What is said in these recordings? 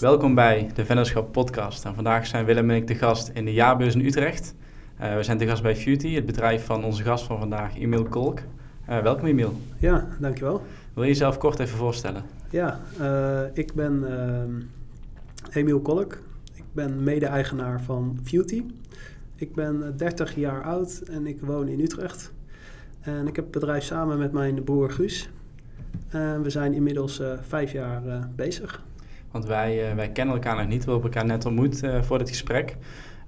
Welkom bij de Vennerschap Podcast. En vandaag zijn Willem en ik de gast in de jaarbeurs in Utrecht. Uh, we zijn te gast bij Futy, het bedrijf van onze gast van vandaag, Emiel Kolk. Uh, welkom Emiel. Ja, dankjewel. Wil je jezelf kort even voorstellen? Ja, uh, ik ben Emiel Kolk. Ik ben mede-eigenaar van Futy. Ik ben 30 jaar oud en ik woon in Utrecht. En ik heb het bedrijf samen met mijn broer Guus. En we zijn inmiddels vijf jaar bezig. Want wij, uh, wij kennen elkaar nog niet. We hebben elkaar net ontmoet uh, voor dit gesprek.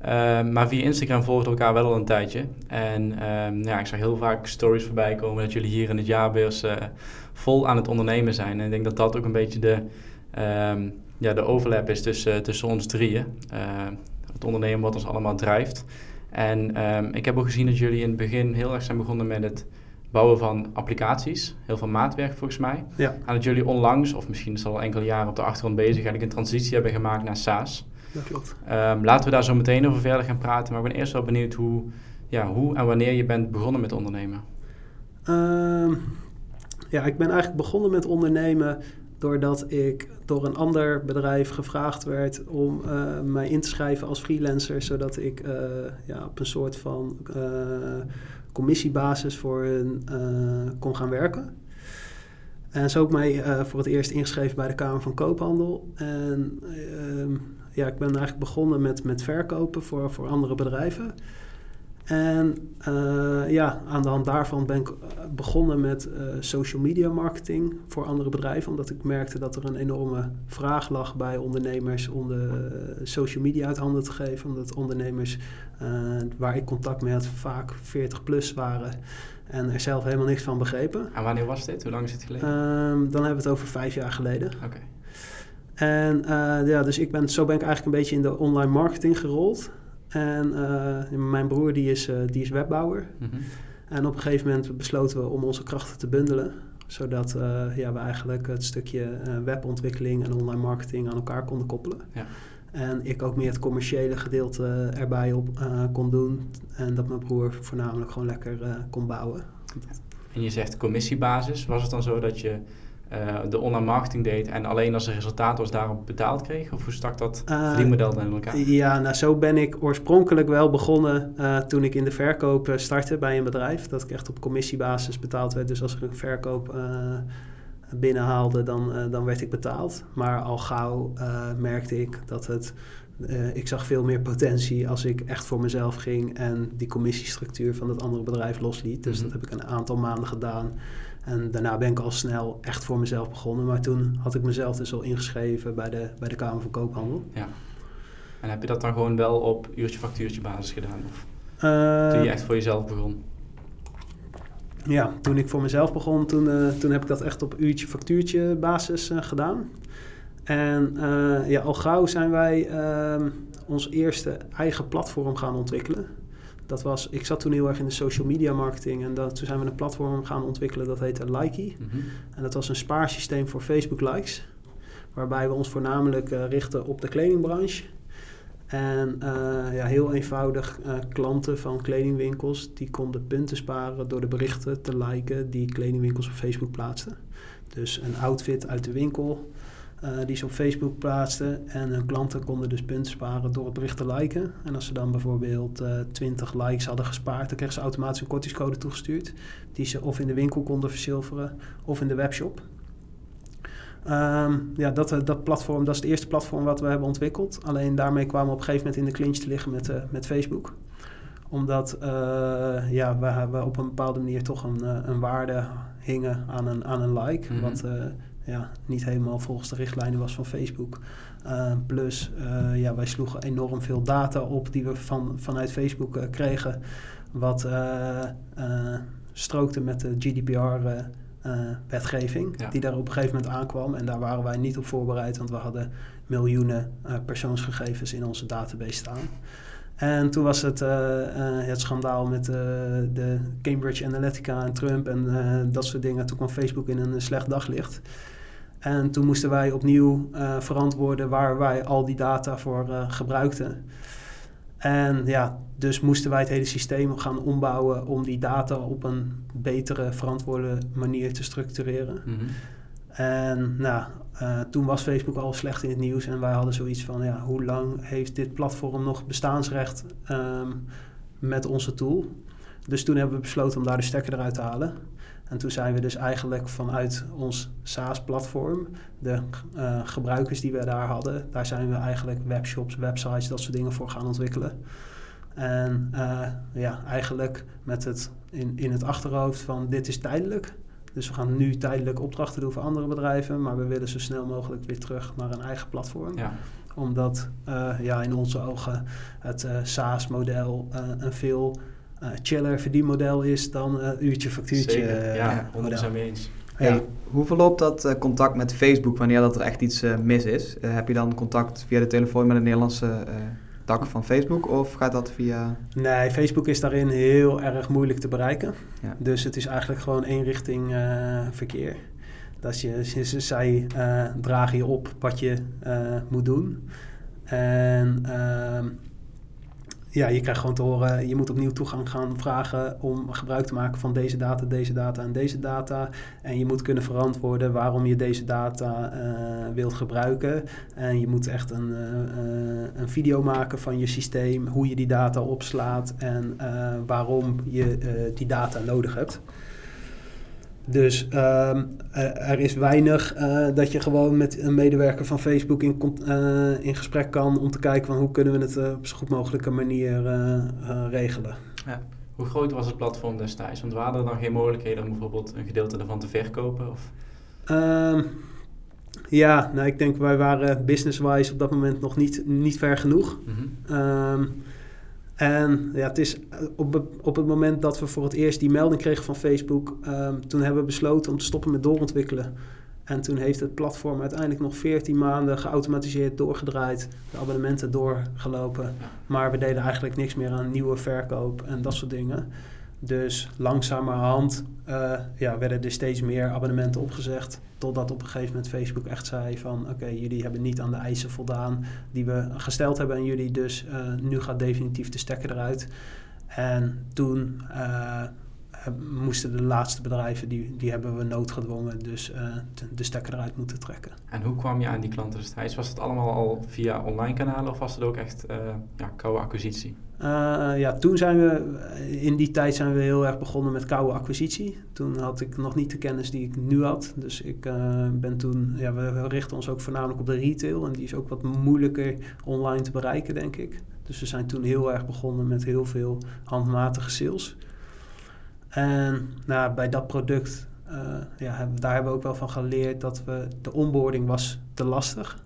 Uh, maar via Instagram volgen we elkaar wel al een tijdje. En ehm, ja, ik zag heel vaak stories voorbij komen dat jullie hier in het jaarbeurs vol aan het ondernemen zijn. En ik denk dat dat ook een beetje de, um, ja, de overlap is tussen, tussen ons drieën. het ondernemen wat ons allemaal drijft. En ik heb ook gezien dat jullie in het begin heel erg zijn begonnen met het bouwen van applicaties. Heel veel maatwerk volgens mij. Ja. En dat jullie onlangs, of misschien is al enkele jaren op de achtergrond bezig, eigenlijk een transitie hebben gemaakt naar SaaS. Dat klopt. Um, laten we daar zo meteen over verder gaan praten. Maar ik ben eerst wel benieuwd hoe, ja, hoe en wanneer je bent begonnen met ondernemen. Um, ja, ik ben eigenlijk begonnen met ondernemen doordat ik door een ander bedrijf gevraagd werd om uh, mij in te schrijven als freelancer, zodat ik uh, ja, op een soort van uh, commissiebasis voor uh, kon gaan werken. En zo ik mij uh, voor het eerst ingeschreven bij de Kamer van Koophandel. En uh, ja, ik ben eigenlijk begonnen met, met verkopen voor, voor andere bedrijven. En uh, ja, aan de hand daarvan ben ik eh, begonnen met uh, social media marketing voor andere bedrijven. Omdat ik merkte dat er een enorme vraag lag bij ondernemers om de social media uit handen te geven. Omdat ondernemers waar ik contact mee had vaak 40 plus waren en er zelf helemaal niks van begrepen. En wanneer was dit? Hoe lang is het geleden? Uh, dan hebben we het over vijf jaar geleden. Oké. Okay. En ja, dus ik ben, zo ben ik eigenlijk een beetje in de online marketing gerold. En uh, mijn broer die is, uh, die is webbouwer. Mm -hmm. En op een gegeven moment besloten we om onze krachten te bundelen. Zodat uh, ja, we eigenlijk het stukje webontwikkeling en online marketing aan elkaar konden koppelen. Ja. En ik ook meer het commerciële gedeelte erbij op kon doen. En dat mijn broer voornamelijk gewoon lekker kon bouwen. En je zegt commissiebasis. Was het dan zo dat je uh, de online marketing deed en alleen als er resultaat was daarop betaald kreeg? Of hoe stak dat uh, verdienmodel dan in elkaar? Ja, nou zo ben ik oorspronkelijk wel begonnen uh, toen ik in de verkoop startte bij een bedrijf. Dat ik echt op commissiebasis betaald werd. Dus als ik een verkoop binnenhaalde, dan, dan werd ik betaald. Maar al gauw merkte ik dat het... ik zag veel meer potentie als ik echt voor mezelf ging en die commissiestructuur van het andere bedrijf losliet. Dus mm-hmm. dat heb ik een aantal maanden gedaan. En daarna ben ik al snel echt voor mezelf begonnen. Maar toen had ik mezelf dus al ingeschreven bij de, bij de Kamer van Koophandel. Ja. En heb je dat dan gewoon wel op uurtje factuurtje basis gedaan? Of uh, toen je echt voor jezelf begon? Ja, toen ik voor mezelf begon, toen, uh, toen heb ik dat echt op uurtje factuurtje basis uh, gedaan. En ja, al gauw zijn wij ehm, ons eerste eigen platform gaan ontwikkelen dat was, ik zat toen heel erg in de social media marketing en dat, toen zijn we een platform gaan ontwikkelen dat heette Likey. Mm -hmm. En dat was een spaarsysteem voor Facebook likes, waarbij we ons voornamelijk uh, richten op de kledingbranche. En uh, ja, heel eenvoudig, uh, klanten van kledingwinkels die konden punten sparen door de berichten te liken die kledingwinkels op Facebook plaatsten. Dus een outfit uit de winkel uh, die ze op Facebook plaatsten. En hun klanten konden dus punten sparen door het bericht te liken. En als ze dan bijvoorbeeld uh, 20 likes hadden gespaard, dan kregen ze automatisch een kortingscode toegestuurd. Die ze of in de winkel konden verzilveren of in de webshop. Um, ja, dat, dat platform, dat is het eerste platform wat we hebben ontwikkeld. Alleen daarmee kwamen we op een gegeven moment in de clinch te liggen met, uh, met Facebook. Omdat ja, we, we op een bepaalde manier toch een, een waarde hingen aan een, aan een like. Mm -hmm. Wat ja, niet helemaal volgens de richtlijnen was van Facebook. Uh, plus, uh, ja, wij sloegen enorm veel data op die we van, vanuit Facebook uh, kregen. Wat strookte met de GDPR-wetgeving, ja. die daar op een gegeven moment aankwam. En daar waren wij niet op voorbereid, want we hadden miljoenen persoonsgegevens in onze database staan. En toen was het, het schandaal met de Cambridge Analytica en Trump en dat soort dingen. Toen kwam Facebook in een slecht daglicht. En toen moesten wij opnieuw uh, verantwoorden waar wij al die data voor uh, gebruikten. En ja, dus moesten wij het hele systeem gaan ombouwen om die data op een betere, verantwoorde manier te structureren. Mm -hmm. En nou, uh, toen was Facebook al slecht in het nieuws en wij hadden zoiets van, ja, hoe lang heeft dit platform nog bestaansrecht um, met onze tool? Dus toen hebben we besloten om daar de stekker eruit te halen. En toen zijn we dus eigenlijk vanuit ons SaaS-platform, de uh, gebruikers die we daar hadden, daar zijn we eigenlijk webshops, websites, dat soort dingen voor gaan ontwikkelen. En uh, ja, eigenlijk met het in, in het achterhoofd van dit is tijdelijk. Dus we gaan nu tijdelijk opdrachten doen voor andere bedrijven, maar we willen zo snel mogelijk weer terug naar een eigen platform. Ja. Omdat uh, ja, in onze ogen het SaaS-model een veel chiller verdienmodel is dan uh, uurtje factuurtje. Zeker, ja, 100% eh, mee eens. Hey, Hoe verloopt dat contact met Facebook wanneer dat er echt iets mis is? heb je dan contact via de telefoon met een Nederlandse tak van Facebook of gaat dat via... Nee, Facebook is daarin heel erg moeilijk te bereiken. Ja. Dus het is eigenlijk gewoon eenrichting verkeer. Dat je, zij dragen je op wat je moet doen. En ehm, ja, je krijgt gewoon te horen, je moet opnieuw toegang gaan vragen om gebruik te maken van deze data, deze data en deze data. En je moet kunnen verantwoorden waarom je deze data uh, wilt gebruiken. En je moet echt een, uh, een video maken van je systeem, hoe je die data opslaat en waarom je die data nodig hebt. Dus ehm, er is weinig uh, dat je gewoon met een medewerker van Facebook in, uh, in gesprek kan om te kijken van hoe kunnen we het uh, op zo goed mogelijke manier regelen. Ja. Hoe groot was het platform destijds? Want waren er dan geen mogelijkheden om bijvoorbeeld een gedeelte ervan te verkopen? Of? Um, ja, nou ik denk wij waren business-wise op dat moment nog niet, niet ver genoeg. Mm -hmm. En ja, het is eh, op, op het moment dat we voor het eerst die melding kregen van Facebook, um, toen hebben we besloten om te stoppen met doorontwikkelen. En toen heeft het platform uiteindelijk nog 14 maanden geautomatiseerd doorgedraaid, de abonnementen doorgelopen. Maar we deden eigenlijk niks meer aan nieuwe verkoop en dat soort dingen. Dus langzamerhand uh, ja, werden er steeds meer abonnementen opgezegd. Totdat op een gegeven moment Facebook echt zei van... oké, jullie hebben niet aan de eisen voldaan die we gesteld hebben aan jullie. Dus uh, nu gaat definitief de stekker eruit. En toen uh, moesten de laatste bedrijven, die, die hebben we noodgedwongen, dus de, stekker eruit moeten trekken. En hoe kwam je aan die klanten destijds? Was het allemaal al via online kanalen of was het ook echt ja, koude acquisitie? Uh, ja, toen zijn we, in die tijd zijn we heel erg begonnen met koude acquisitie. Toen had ik nog niet de kennis die ik nu had. Dus ik ben toen, ja, we richten ons ook voornamelijk op de retail. En die is ook wat moeilijker online te bereiken, denk ik. Dus we zijn toen heel erg begonnen met heel veel handmatige sales. En nou, bij dat product, uh, ja, daar hebben we ook wel van geleerd dat we, de onboarding was te lastig.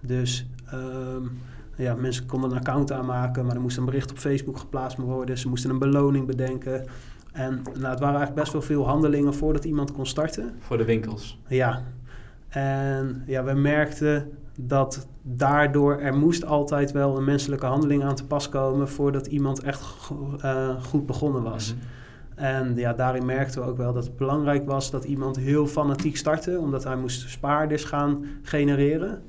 Dus um, ja, mensen konden een account aanmaken, maar er moest een bericht op Facebook geplaatst worden. Ze moesten een beloning bedenken. En nou, het waren eigenlijk best wel veel handelingen voordat iemand kon starten. Voor de winkels? Ja. En ja, we merkten dat daardoor er moest altijd wel een menselijke handeling aan te pas komen voordat iemand echt uh, goed begonnen was. Mhm. En ja, daarin merkten we ook wel dat het belangrijk was dat iemand heel fanatiek startte, omdat hij moest spaarders gaan genereren.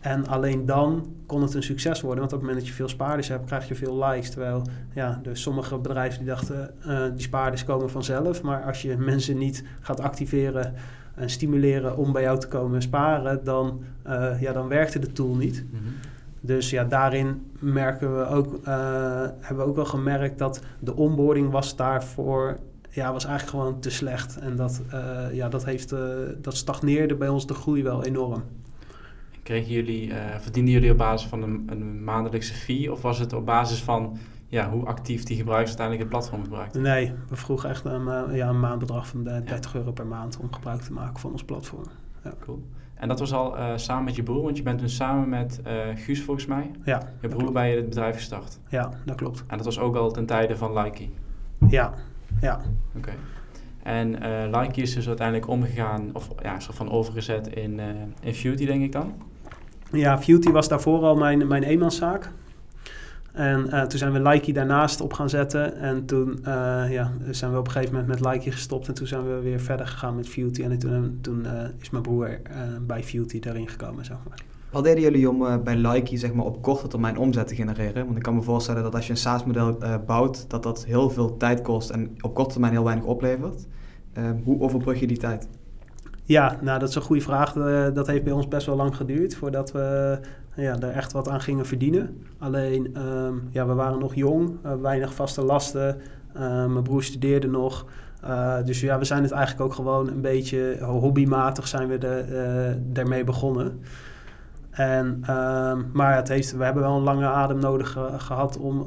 En alleen dan kon het een succes worden. Want op het moment dat je veel spaarders hebt, krijg je veel likes. Terwijl ja, dus sommige bedrijven die dachten, uh, die spaarders komen vanzelf. Maar als je mensen niet gaat activeren en stimuleren om bij jou te komen sparen, dan, uh, ja, dan werkte de tool niet. Mm dus ja, daarin merken we ook, uh, hebben we ook wel gemerkt dat de onboarding was daarvoor, ja, was eigenlijk gewoon te slecht. En dat, ja, dat, heeft, dat stagneerde bij ons de groei wel enorm. Kregen jullie, verdienden jullie op basis van een, een, maandelijkse fee of was het op basis van ja, hoe actief die gebruikers uiteindelijk het platform gebruikten? Nee, we vroegen echt een, ja, een maandbedrag van 30 euro per maand om gebruik te maken van ons platform. Ja. Cool. En dat was al uh, samen met je broer, want je bent toen samen met uh, Guus volgens mij, ja, je broer bij het bedrijf gestart. Ja, dat klopt. En dat was ook al ten tijde van Likey? Ja, ja. Oké. En uh, Likey is dus uiteindelijk omgegaan, of ja, soort van overgezet in, uh, in Futy denk ik dan? Ja, Futy was daarvoor al mijn, mijn eenmanszaak. En uh, toen zijn we Likey daarnaast op gaan zetten. En toen uh, ja, zijn we op een gegeven moment met Likey gestopt. En toen zijn we weer verder gegaan met Futy. En toen, toen uh, is mijn broer bij Futy daarin gekomen, zeg maar. Wat deden jullie om bij Likey zeg maar, op korte termijn omzet te genereren? Want ik kan me voorstellen dat als je een SaaS-model bouwt, dat dat heel veel tijd kost en op korte termijn heel weinig oplevert. hoe overbrug je die tijd? Ja, nou dat is een goede vraag. Eh, dat heeft bij ons best wel lang geduurd voordat we ja, er echt wat aan gingen verdienen. Alleen, ehm, ja, we waren nog jong, uh, weinig vaste lasten. Uh, mijn broer studeerde nog. dus ja, we zijn het eigenlijk ook gewoon een beetje hobbymatig zijn we de, daarmee begonnen. En, ehm, maar het heeft, we hebben wel een lange adem nodig gehad om,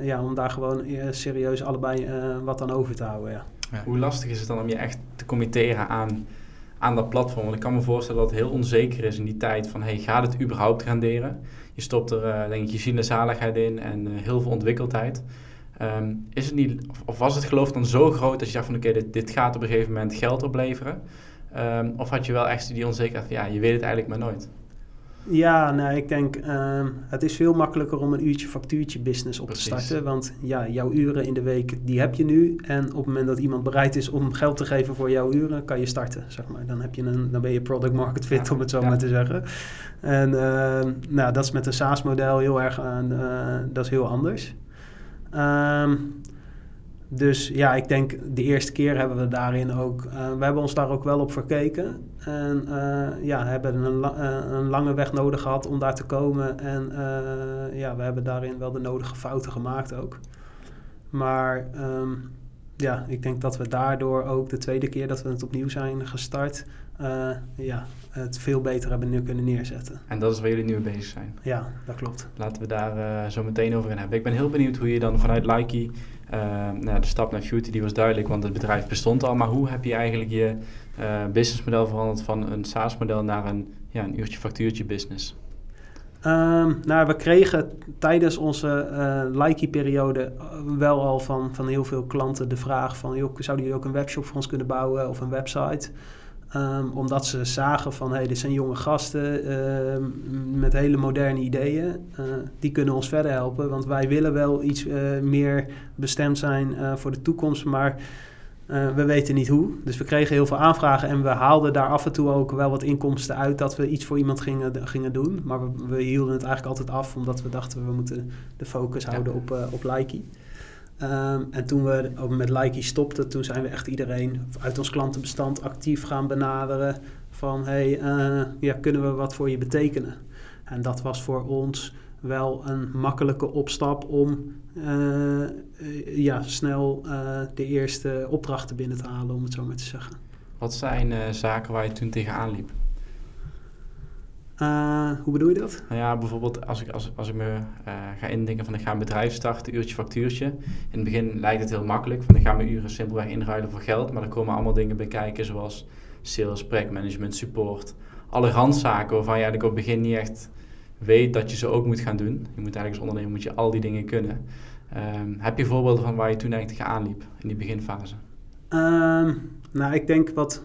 ja, om daar gewoon serieus allebei wat aan over te houden. Ja. Ja. Hoe lastig is het dan om je echt te committeren aan aan dat platform. Want ik kan me voorstellen dat het heel onzeker is in die tijd van, hey, gaat het überhaupt renderen? Je stopt er, uh, denk ik, je ziel zaligheid in en uh, heel veel ontwikkeldheid. Um, is het niet, of was het geloof dan zo groot dat je dacht van, oké, dit, dit, gaat op een gegeven moment geld opleveren? Um, of had je wel echt die onzekerheid van, ja, je weet het eigenlijk maar nooit? Ja, nou, ik denk uh, het is veel makkelijker om een uurtje factuurtje business op te starten. Want ja, jouw uren in de week, die heb je nu. En op het moment dat iemand bereid is om geld te geven voor jouw uren, kan je starten, zeg maar. Dan, heb je een, dan ben je product market fit, om het zo maar te zeggen. En uh, nou, dat is met een SaaS-model heel erg, uh, dat is heel anders. Um, dus ja, ik denk de eerste keer hebben we daarin ook, uh, we hebben ons daar ook wel op verkeken. En uh, ja, hebben een, uh, een, lange weg nodig gehad om daar te komen. En ja, we hebben daarin wel de nodige fouten gemaakt ook. Maar um, ja, ik denk dat we daardoor ook de tweede keer dat we het opnieuw zijn gestart, ja, het veel beter hebben nu kunnen neerzetten. En dat is waar jullie nu mee bezig zijn? Ja, dat klopt. Laten we daar zo meteen over in hebben. Ik ben heel benieuwd hoe je dan vanuit Likey nou, de stap naar Future die was duidelijk, want het bedrijf bestond al. Maar hoe heb je eigenlijk je uh, businessmodel veranderd van een SaaS-model naar een, ja, een uurtje factuurtje business? Um, nou, we kregen tijdens onze uh, Likey-periode wel al van, van heel veel klanten de vraag van... Joh, zouden jullie ook een webshop voor ons kunnen bouwen of een website? Um, omdat ze zagen van, hé, hey, dit zijn jonge gasten uh, met hele moderne ideeën. Uh, die kunnen ons verder helpen, want wij willen wel iets uh, meer bestemd zijn voor de toekomst, maar we weten niet hoe. Dus we kregen heel veel aanvragen en we haalden daar af en toe ook wel wat inkomsten uit dat we iets voor iemand gingen, gingen doen. Maar we, we hielden het eigenlijk altijd af, omdat we dachten we moeten de focus houden op, op Likey. Um, en toen we met Likey stopten, toen zijn we echt iedereen uit ons klantenbestand actief gaan benaderen. Van hey, uh, ja, kunnen we wat voor je betekenen? En dat was voor ons wel een makkelijke opstap om uh, ja, snel uh, de eerste opdrachten binnen te halen, om het zo maar te zeggen. Wat zijn zaken waar je toen tegenaan liep? Uh, hoe bedoel je dat? Nou ja, bijvoorbeeld als ik, als, als ik me uh, ga indenken van ik ga een bedrijf starten, uurtje factuurtje. In het begin lijkt het heel makkelijk, van ik ga mijn uren simpelweg inruilen voor geld. Maar er komen allemaal dingen bij kijken zoals sales, projectmanagement, support. Alle randzaken waarvan je eigenlijk op het begin niet echt weet dat je ze ook moet gaan doen. Je moet eigenlijk als ondernemer moet je al die dingen kunnen. Um, heb je voorbeelden van waar je toen eigenlijk tegenaan liep in die beginfase? Um, nou, ik denk wat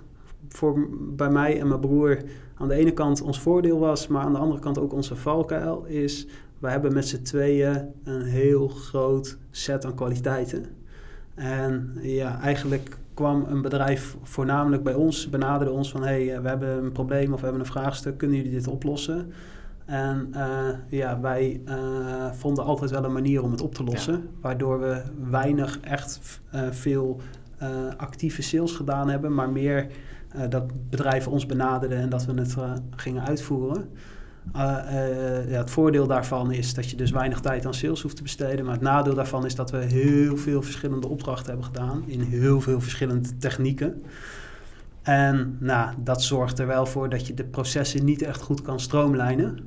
voor bij mij en mijn broer aan de ene kant ons voordeel was, maar aan de andere kant ook onze valkuil, is we hebben met z'n tweeën een heel groot set aan kwaliteiten. En ja, eigenlijk kwam een bedrijf voornamelijk bij ons, benaderde ons van hey, we hebben een probleem of we hebben een vraagstuk, kunnen jullie dit oplossen? En uh, ja, wij uh, vonden altijd wel een manier om het op te lossen, ja. waardoor we weinig echt uh, veel actieve sales gedaan hebben, maar meer uh, dat bedrijven ons benaderden en dat we het uh, gingen uitvoeren. Uh, ja, het voordeel daarvan is dat je dus weinig tijd aan sales hoeft te besteden. Maar het nadeel daarvan is dat we heel veel verschillende opdrachten hebben gedaan in heel veel verschillende technieken. En nou, dat zorgt er wel voor dat je de processen niet echt goed kan stroomlijnen.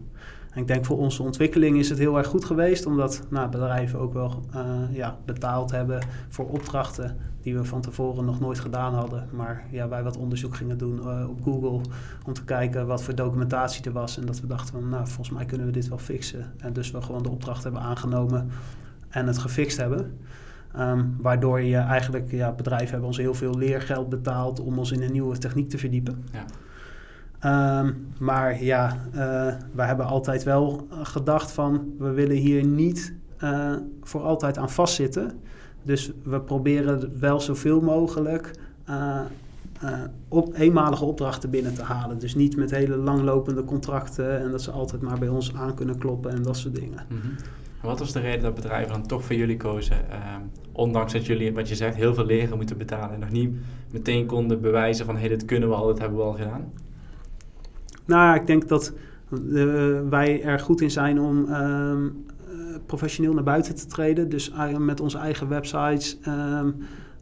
En ik denk voor onze ontwikkeling is het heel erg goed geweest, omdat nou, bedrijven ook wel uh, ja, betaald hebben voor opdrachten die we van tevoren nog nooit gedaan hadden. Maar ja, wij wat onderzoek gingen doen uh, op Google om te kijken wat voor documentatie er was. En dat we dachten van, nou, volgens mij kunnen we dit wel fixen. En dus we gewoon de opdracht hebben aangenomen en het gefixt hebben. Um, waardoor je eigenlijk, ja, bedrijven hebben ons heel veel leergeld betaald om ons in een nieuwe techniek te verdiepen. Ja. Um, maar ja, uh, we hebben altijd wel gedacht van we willen hier niet uh, voor altijd aan vastzitten. Dus we proberen wel zoveel mogelijk uh, op eenmalige opdrachten binnen te halen. Dus niet met hele langlopende contracten en dat ze altijd maar bij ons aan kunnen kloppen en dat soort dingen. -hmm. Wat was de reden dat bedrijven dan toch voor jullie kozen? Ehm, ondanks dat jullie, wat je zegt, heel veel leren moeten betalen en nog niet meteen konden bewijzen van hé, dit kunnen we al, dit hebben we al gedaan? Nou, ik denk dat uh, wij er goed in zijn om ehm, professioneel naar buiten te treden. Dus met onze eigen websites. Ehm,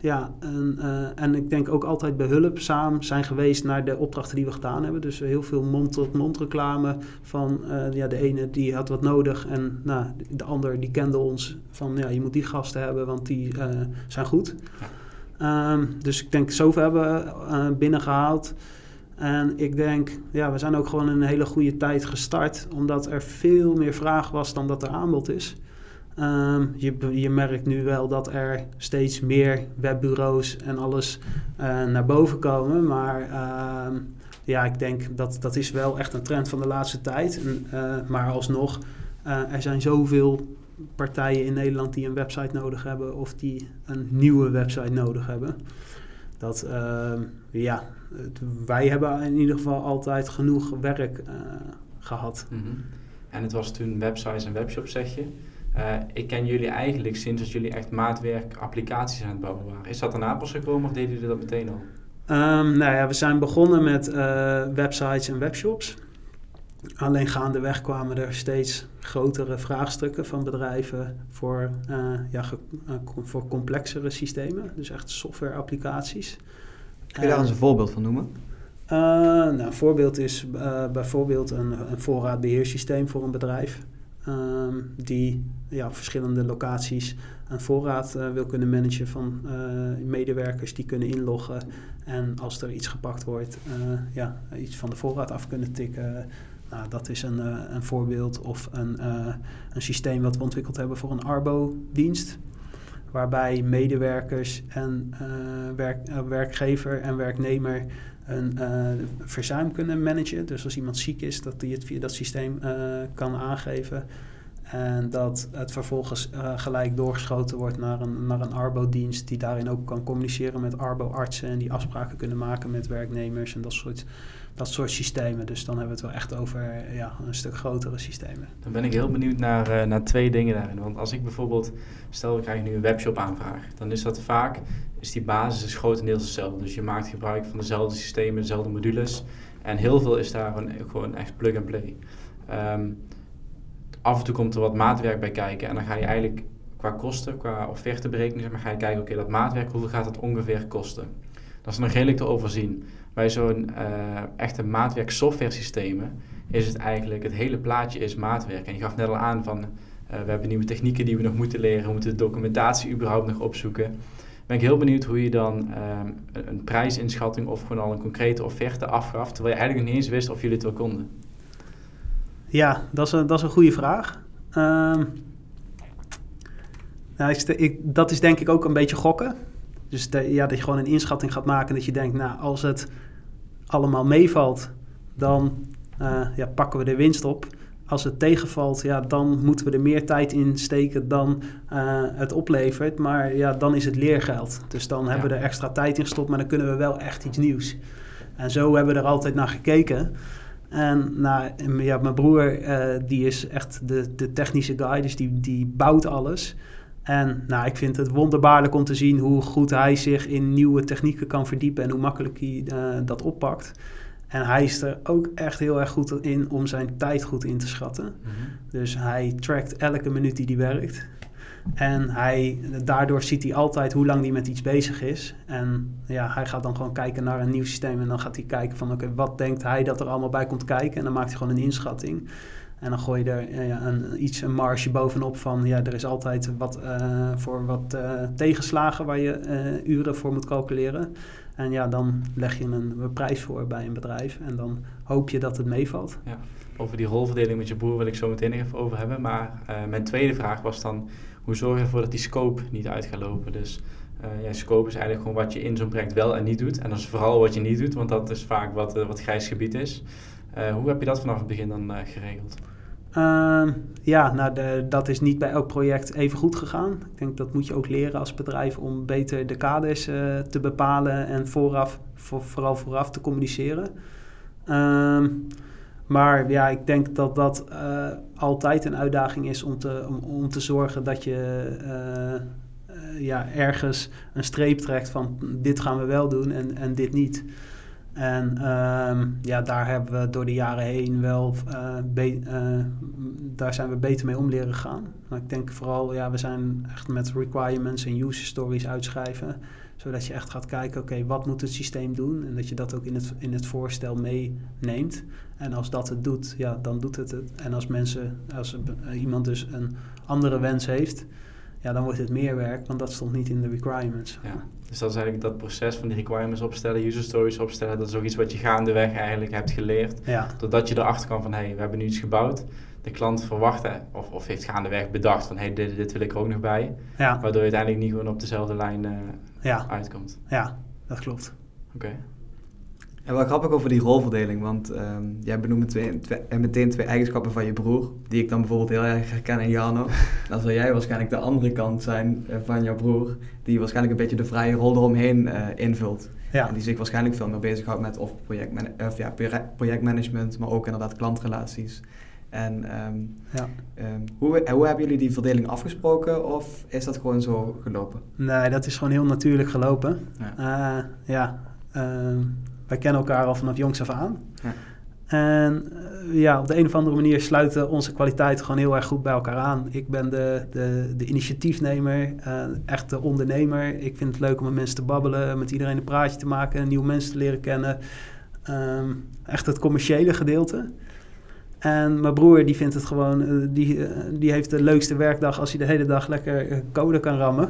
ja, en, uh, en ik denk ook altijd behulpzaam zijn geweest naar de opdrachten die we gedaan hebben. Dus heel veel mond-tot-mond reclame van uh, ja, de ene die had wat nodig en nou, de ander die kende ons van ja, je moet die gasten hebben, want die uh, zijn goed. Um, dus ik denk zoveel hebben we binnengehaald. En ik denk, ja, we zijn ook gewoon in een hele goede tijd gestart, omdat er veel meer vraag was dan dat er aanbod is. Um, je, je merkt nu wel dat er steeds meer webbureaus en alles uh, naar boven komen. Maar uh, ja, ik denk dat dat is wel echt een trend van de laatste tijd. En, uh, maar alsnog, uh, er zijn zoveel partijen in Nederland die een website nodig hebben of die een nieuwe website nodig hebben. Dat ehm, ja, het, wij hebben in ieder geval altijd genoeg werk gehad. Mm -hmm. En het was toen websites en webshops, zeg je. Uh, ik ken jullie eigenlijk sinds dat jullie echt maatwerk applicaties aan het bouwen waren. Is dat daarna pas gekomen of deden jullie dat meteen al? Um, nou ja, we zijn begonnen met uh, websites en webshops. Alleen gaandeweg kwamen er steeds grotere vraagstukken van bedrijven voor, uh, ja, voor complexere systemen. Dus echt software-applicaties. Kun je daar eens een voorbeeld van noemen? nou, een voorbeeld is bijvoorbeeld een, een voorraadbeheersysteem voor een bedrijf. Um, die ja, op verschillende locaties een voorraad uh, wil kunnen managen van medewerkers die kunnen inloggen. En als er iets gepakt wordt, ja, iets van de voorraad af kunnen tikken. Nou, dat is een, een voorbeeld. Of een, een systeem wat we ontwikkeld hebben voor een Arbo-dienst. Waarbij medewerkers en werk, werkgever en werknemer een uh, verzuim kunnen managen. Dus als iemand ziek is, dat hij het via dat systeem kan aangeven. En dat het vervolgens gelijk doorgeschoten wordt naar een, naar een Arbo-dienst, die daarin ook kan communiceren met Arbo-artsen en die afspraken kunnen maken met werknemers en dat soort, dat soort systemen. Dus dan hebben we het wel echt over ja, een stuk grotere systemen. Dan ben ik heel benieuwd naar, uh, naar twee dingen daarin. Want als ik bijvoorbeeld, stel we krijgen nu een webshop aanvraag, dan is dat vaak, is die basis is grotendeels hetzelfde. Dus je maakt gebruik van dezelfde systemen, dezelfde modules. En heel veel is daar gewoon echt plug-and-play. Um, af en toe komt er wat maatwerk bij kijken en dan ga je eigenlijk qua kosten, qua offerteberekening, zeg maar, ga je kijken, oké, dat maatwerk, hoeveel gaat dat ongeveer kosten? Dat is nog redelijk te overzien. Bij zo'n uh, echte maatwerk software systemen is het eigenlijk, het hele plaatje is maatwerk. En je gaf net al aan van, uh, we hebben nieuwe technieken die we nog moeten leren, we moeten de documentatie überhaupt nog opzoeken. Ben ik heel benieuwd hoe je dan um, een, prijsinschatting of gewoon al een concrete offerte afgaf, terwijl je eigenlijk nog niet eens wist of jullie het wel konden. Ja, dat is een, dat is een goede vraag. Um, nou, ik, dat is denk ik ook een beetje gokken. Dus de, ja, dat je gewoon een inschatting gaat maken dat je denkt, nou, als het allemaal meevalt, dan uh, ja, pakken we de winst op. Als het tegenvalt, ja, dan moeten we er meer tijd in steken dan uh, het oplevert. Maar ja, dan is het leergeld. Dus dan ja. hebben we er extra tijd in gestopt, maar dan kunnen we wel echt iets nieuws. En zo hebben we er altijd naar gekeken. En nou, ja, mijn broer, uh, die is echt de, de technische guy, dus die, die bouwt alles. En nou, ik vind het wonderbaarlijk om te zien hoe goed hij zich in nieuwe technieken kan verdiepen en hoe makkelijk hij uh, dat oppakt. En hij is er ook echt heel erg goed in om zijn tijd goed in te schatten. Mm -hmm. Dus hij trackt elke minuut die hij werkt. En hij, daardoor ziet hij altijd hoe lang hij met iets bezig is. En ja, hij gaat dan gewoon kijken naar een nieuw systeem. En dan gaat hij kijken van oké, okay, wat denkt hij dat er allemaal bij komt kijken? En dan maakt hij gewoon een inschatting. En dan gooi je er ja, een, iets, een marge bovenop van... ja, er is altijd wat uh, voor wat uh, tegenslagen waar je uren voor moet calculeren. En ja, dan leg je een, prijs voor bij een bedrijf. En dan hoop je dat het meevalt. Ja. Over die rolverdeling met je broer wil ik zo meteen even over hebben. Maar mijn tweede vraag was dan hoe zorg je ervoor dat die scope niet uit gaat lopen? Dus scope is eigenlijk gewoon wat je in zo'n project wel en niet doet. En dat is vooral wat je niet doet, want dat is vaak wat, wat grijs gebied is. Hoe heb je dat vanaf het begin dan geregeld? Uh, ja, nou de, dat is niet bij elk project even goed gegaan. Ik denk dat moet je ook leren als bedrijf om beter de kaders te bepalen en vooraf, voor, vooral vooraf te communiceren. Ehm, Maar ja, ik denk dat dat uh, altijd een uitdaging is om te, om, te zorgen dat je uh, ja, ergens een streep trekt van dit gaan we wel doen en, en dit niet. En um, ja, daar hebben we door de jaren heen wel, uh, daar zijn we beter mee om leren gaan. Maar ik denk vooral, ja, we zijn echt met requirements en user stories uitschrijven. Zodat je echt gaat kijken, oké, wat moet het systeem doen? En dat je dat ook in het, in het voorstel meeneemt. En als dat het doet, ja, dan doet het het. En als mensen, als iemand dus een andere wens heeft, ja, dan wordt het meer werk, want dat stond niet in de requirements. Ja. Dus dat is eigenlijk dat proces van die requirements opstellen, user stories opstellen, dat is ook iets wat je gaandeweg eigenlijk hebt geleerd. Ja. Totdat je erachter kan van, hé, hey, we hebben nu iets gebouwd. De klant verwacht of, of heeft gaandeweg bedacht van, hé, hey, dit, dit wil ik er ook nog bij. Ja. Waardoor je uiteindelijk niet gewoon op dezelfde lijn uh, ja. uitkomt. Ja, dat klopt. Oké. En wel grappig over die rolverdeling, want um, jij benoemt twee, twee, meteen twee eigenschappen van je broer, die ik dan bijvoorbeeld heel erg herken in Jano. Dan zal jij waarschijnlijk de andere kant zijn uh, van jouw broer, die waarschijnlijk een beetje de vrije rol eromheen uh, invult. Ja. En die zich waarschijnlijk veel meer bezighoudt met of, of ja, projectmanagement, maar ook inderdaad klantrelaties. En um, ja. um, hoe, hoe hebben jullie die verdeling afgesproken of is dat gewoon zo gelopen? Nee, dat is gewoon heel natuurlijk gelopen. Ja, uh, ja wij kennen elkaar al vanaf jongs af aan. Ja. En uh, ja, op de een of andere manier sluiten onze kwaliteiten gewoon heel erg goed bij elkaar aan. Ik ben de, de, de initiatiefnemer, uh, echt de ondernemer. Ik vind het leuk om met mensen te babbelen, met iedereen een praatje te maken, nieuwe mensen te leren kennen. Um, echt het commerciële gedeelte. En mijn broer die vindt het gewoon, uh, die, die heeft de leukste werkdag als hij de hele dag lekker code kan rammen.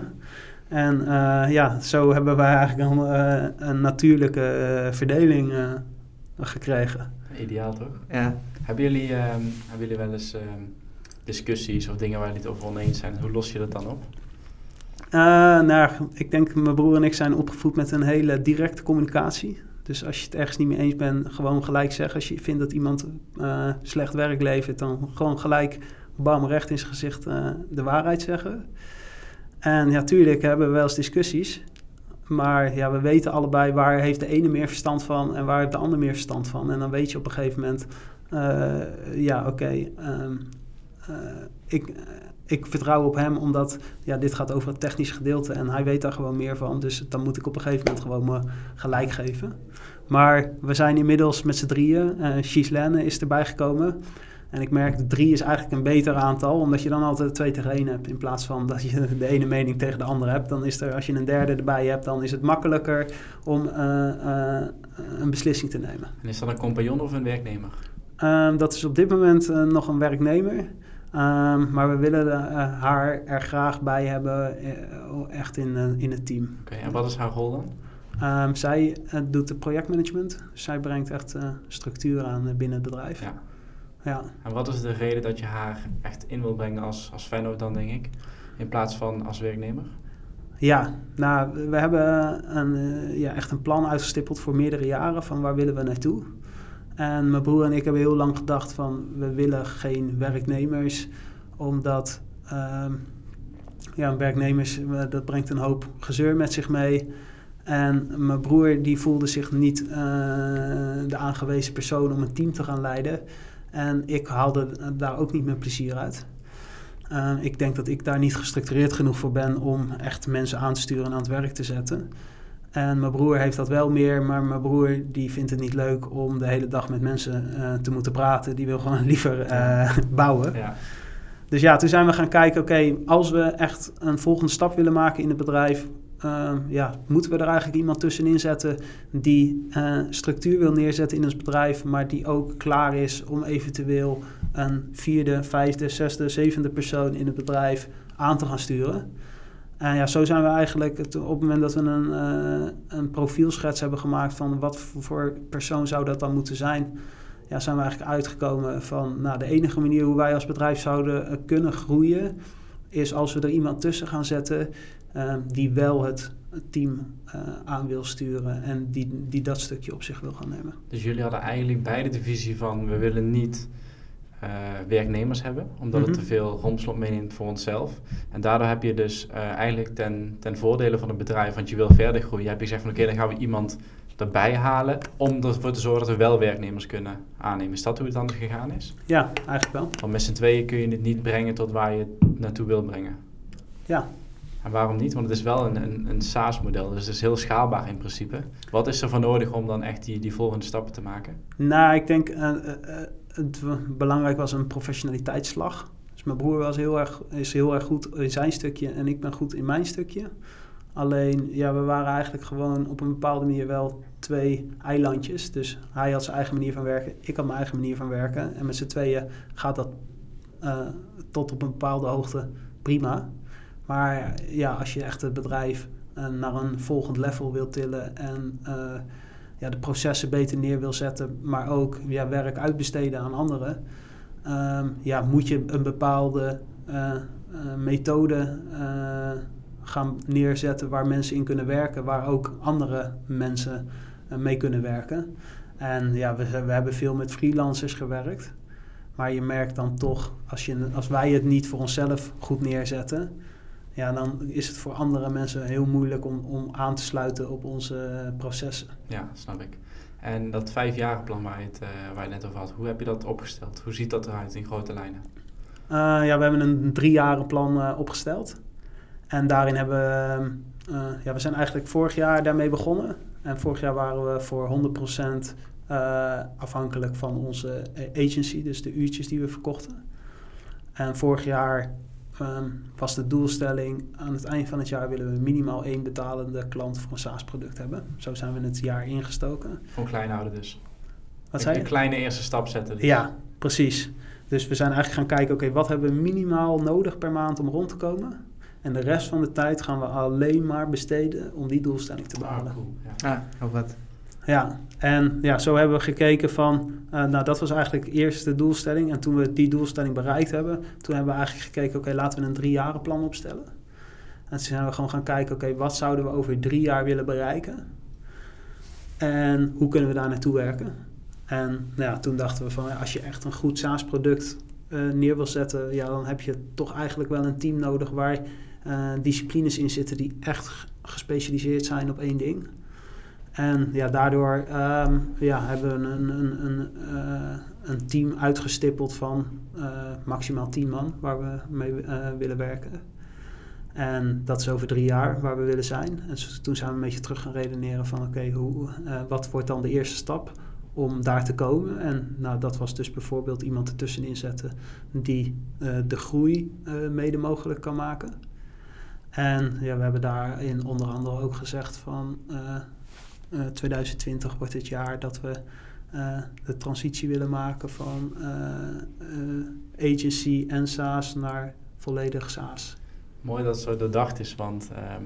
En uh, ja, zo hebben wij eigenlijk een, uh, een natuurlijke uh, verdeling gekregen. Ideaal toch? Ja. Hebben jullie, um, hebben jullie wel eens um, discussies of dingen waar jullie het over oneens zijn? Hoe los je dat dan op? nou, ik denk mijn broer en ik zijn opgevoed met een hele directe communicatie. Dus als je het ergens niet mee eens bent, gewoon gelijk zeggen. Als je vindt dat iemand slecht werk levert, dan gewoon gelijk bam recht in zijn gezicht de waarheid zeggen. En ja, tuurlijk hebben we wel eens discussies. Maar ja, we weten allebei waar heeft de ene meer verstand van en waar heeft de ander meer verstand van. En dan weet je op een gegeven moment, uh, ja, oké, um, uh, ik, ik vertrouw op hem omdat ja, dit gaat over het technische gedeelte en hij weet daar gewoon meer van. Dus dan moet ik op een gegeven moment gewoon me gelijk geven. Maar we zijn inmiddels met z'n drieën. Uh, is erbij gekomen. En ik merk, drie is eigenlijk een beter aantal, omdat je dan altijd twee tegen één hebt. In plaats van dat je de ene mening tegen de andere hebt. Dan is er, als je een derde erbij hebt, dan is het makkelijker om uh, uh, een beslissing te nemen. En is dat een compagnon of een werknemer? Um, dat is op dit moment uh, nog een werknemer. Um, maar we willen haar er graag bij hebben, echt in, in het team. Oké, okay, en wat is haar rol dan? Um, zij doet de projectmanagement. Zij brengt echt structuur aan binnen het bedrijf. Ja. Ja. En wat is de reden dat je haar echt in wil brengen als, als Feyenoord dan, denk ik, in plaats van als werknemer? Ja, nou, we hebben een, uh, ja, echt een plan uitgestippeld voor meerdere jaren van waar willen we naartoe. En mijn broer en ik hebben heel lang gedacht van we willen geen werknemers, omdat uh, ja, werknemers, dat brengt een hoop gezeur met zich mee. En mijn broer die voelde zich niet uh, de aangewezen persoon om een team te gaan leiden. En ik haalde daar ook niet mijn plezier uit. Uh, ik denk dat ik daar niet gestructureerd genoeg voor ben om echt mensen aan te sturen en aan het werk te zetten. En mijn broer heeft dat wel meer, maar mijn broer die vindt het niet leuk om de hele dag met mensen uh, te moeten praten. Die wil gewoon liever uh, bouwen. Ja. Dus ja, toen zijn we gaan kijken, oké, als we echt een volgende stap willen maken in het bedrijf, uh, ja, moeten we er eigenlijk iemand tussenin zetten die uh, structuur wil neerzetten in ons bedrijf, maar die ook klaar is om eventueel een vierde, vijfde, zesde, zevende persoon in het bedrijf aan te gaan sturen. En ja, zo zijn we eigenlijk op het moment dat we een, uh, een profielschets hebben gemaakt van wat voor persoon zou dat dan moeten zijn, ja, zijn we eigenlijk uitgekomen van nou, de enige manier hoe wij als bedrijf zouden kunnen groeien, is als we er iemand tussen gaan zetten uh, die wel het, team uh, aan wil sturen en die, die dat stukje op zich wil gaan nemen. Dus jullie hadden eigenlijk beide de visie van we willen niet uh, werknemers hebben, omdat mm -hmm. het te veel romslot meeneemt voor onszelf. En daardoor heb je dus eigenlijk ten, ten voordele van het bedrijf, want je wil verder groeien, heb je gezegd van oké, okay, dan gaan we iemand erbij halen om ervoor te zorgen dat we wel werknemers kunnen aannemen. Is dat hoe het dan gegaan is? Ja, eigenlijk wel. Want met z'n tweeën kun je het niet brengen tot waar je het naartoe wil brengen. Ja. En waarom niet? Want het is wel een, een, een SaaS-model, dus het is heel schaalbaar in principe. Wat is er voor nodig om dan echt die, die volgende stappen te maken? Nou, ik denk uh, het belangrijk was een professionaliteitsslag. Dus mijn broer was heel erg, is heel erg goed in zijn stukje en ik ben goed in mijn stukje. Alleen, ja, we waren eigenlijk gewoon op een bepaalde manier wel twee eilandjes. Dus hij had zijn eigen manier van werken, ik had mijn eigen manier van werken. En met z'n tweeën gaat dat tot op een bepaalde hoogte prima. Maar ja, als je echt het bedrijf uh, naar een volgend level wil tillen en uh, ja, de processen beter neer wil zetten, maar ook ja, werk uitbesteden aan anderen, um, ja, moet je een bepaalde methode gaan neerzetten waar mensen in kunnen werken, waar ook andere mensen mee kunnen werken. En ja, we, we hebben veel met freelancers gewerkt. Maar je merkt dan toch, als, je, als wij het niet voor onszelf goed neerzetten, ja, dan is het voor andere mensen heel moeilijk om, om aan te sluiten op onze processen. Ja, snap ik. En dat vijfjarenplan waar je, het, uh, waar je net over had, hoe heb je dat opgesteld? Hoe ziet dat eruit in grote lijnen? Uh, ja, we hebben een driejarenplan uh, opgesteld. En daarin hebben we, ja, we zijn eigenlijk vorig jaar daarmee begonnen. En vorig jaar waren we voor 100% uh, afhankelijk van onze agency, dus de uurtjes die we verkochten. En vorig jaar um, was de doelstelling, aan het eind van het jaar willen we minimaal één betalende klant voor een SaaS-product hebben. Zo zijn we het jaar ingestoken. Voor klein houden dus. Wat zei je? Een kleine eerste stap zetten. Dus. Ja, precies. Dus we zijn eigenlijk gaan kijken, oké, okay, wat hebben we minimaal nodig per maand om rond te komen? En de rest van de tijd gaan we alleen maar besteden om die doelstelling te behalen. Ah, cool. ja. heel vet. Ja, en ja, zo hebben we gekeken van, uh, nou dat was eigenlijk eerst de doelstelling. En toen we die doelstelling bereikt hebben, toen hebben we eigenlijk gekeken, oké, laten we een driejarenplan opstellen. En toen zijn we gewoon gaan kijken, oké, wat zouden we over drie jaar willen bereiken? En hoe kunnen we daar naartoe werken? En nou ja, toen dachten we van, als je echt een goed SaaS-product uh, neer wil zetten, ja, dan heb je toch eigenlijk wel een team nodig waar uh, disciplines in zitten die echt gespecialiseerd zijn op één ding. En ja, daardoor um, ja, hebben we een, een, een, een team uitgestippeld van uh, maximaal 10 man waar we mee willen werken. En dat is over drie jaar waar we willen zijn. En toen zijn we een beetje terug gaan redeneren van oké, okay, wat wordt dan de eerste stap om daar te komen? En nou, dat was dus bijvoorbeeld iemand ertussenin zetten die de groei mede mogelijk kan maken. En ja, we hebben daarin onder andere ook gezegd van uh, uh, 2020 wordt het jaar dat we uh, de transitie willen maken van agency en SaaS naar volledig SaaS. Mooi dat het zo doordacht is, want ehm,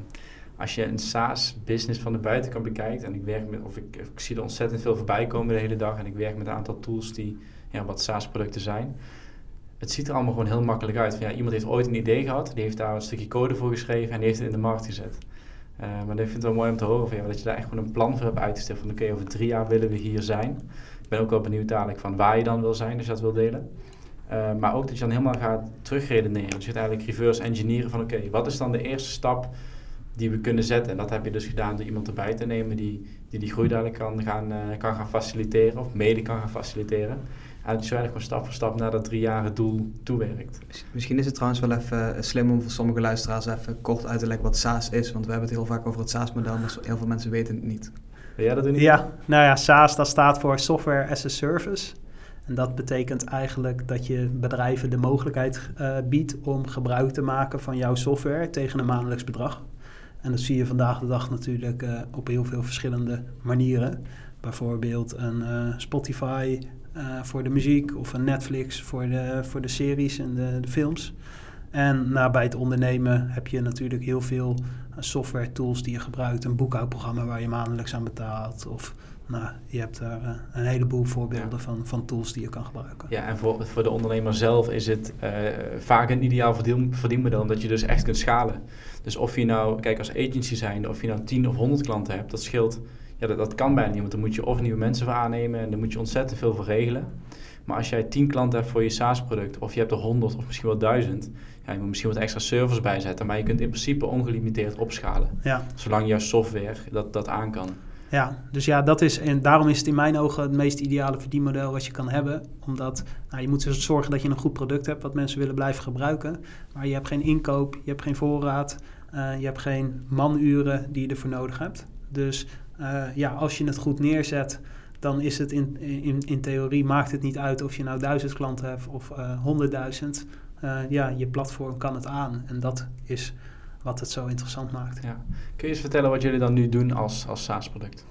als je een SaaS-business van de buitenkant bekijkt, en ik werk met, of ik, ik zie er ontzettend veel voorbij komen de hele dag, en ik werk met een aantal tools die ja, wat SaaS-producten zijn het ziet er allemaal gewoon heel makkelijk uit. Van, ja, iemand heeft ooit een idee gehad, die heeft daar een stukje code voor geschreven en die heeft het in de markt gezet. Uh, maar ik vind het wel mooi om te horen van, dat je daar echt gewoon een plan voor hebt uitgesteld. Van oké, over drie jaar willen we hier zijn. Ik ben ook wel benieuwd dadelijk van waar je dan wil zijn, als je dat wil delen. Uh, maar ook dat je dan helemaal gaat terugredeneren. Dus je gaat eigenlijk reverse engineeren van oké, wat is dan de eerste stap die we kunnen zetten? En dat heb je dus gedaan door iemand erbij te nemen die die, die groei dadelijk kan gaan, uh, kan gaan faciliteren of mede kan gaan faciliteren eigenlijk gewoon stap voor stap naar dat drie jaren doel toewerkt. Misschien is het trouwens wel even slim om voor sommige luisteraars even kort uit te leggen wat SaaS is. Want we hebben het heel vaak over het SaaS-model, maar heel veel mensen weten het niet. Wil jij dat doen? Ja, nou ja, SaaS dat staat voor Software as a Service. En dat betekent eigenlijk dat je bedrijven de mogelijkheid uh, biedt om gebruik te maken van jouw software tegen een maandelijks bedrag. En dat zie je vandaag de dag natuurlijk uh, op heel veel verschillende manieren. Bijvoorbeeld een uh, Spotify, uh, voor de muziek of een Netflix voor de, voor de series en de, de films. En nou, bij het ondernemen heb je natuurlijk heel veel software tools die je gebruikt. Een boekhoudprogramma waar je maandelijks aan betaalt. Of nou, je hebt daar uh, een heleboel voorbeelden ja. van, van tools die je kan gebruiken. Ja, en voor, voor de ondernemer zelf is het uh, vaak een ideaal verdien, verdienmodel, omdat je dus echt kunt schalen. Dus of je nou, kijk als agency zijn, of je nou 10 of 100 klanten hebt, dat scheelt ja, dat, dat kan bijna niet, want dan moet je of nieuwe mensen voor aannemen en dan moet je ontzettend veel voor regelen. Maar als jij 10 klanten hebt voor je SaaS-product, of je hebt er 100 of misschien wel 1000, ja, je moet misschien wat extra servers bijzetten, maar je kunt in principe ongelimiteerd opschalen. Ja. Zolang jouw software dat, dat aan kan. Ja, dus ja, dat is, en daarom is het in mijn ogen het meest ideale verdienmodel wat je kan hebben. Omdat nou, je moet dus zorgen dat je een goed product hebt wat mensen willen blijven gebruiken. Maar je hebt geen inkoop, je hebt geen voorraad, uh, je hebt geen manuren die je ervoor nodig hebt. Dus ja, als je het goed neerzet, dan is het in, in, in theorie maakt het niet uit of je nou duizend klanten hebt of honderdduizend. Uh, ja, je platform kan het aan. En dat is wat het zo interessant maakt. Ja. Kun je eens vertellen wat jullie dan nu doen als, als SaaS-product?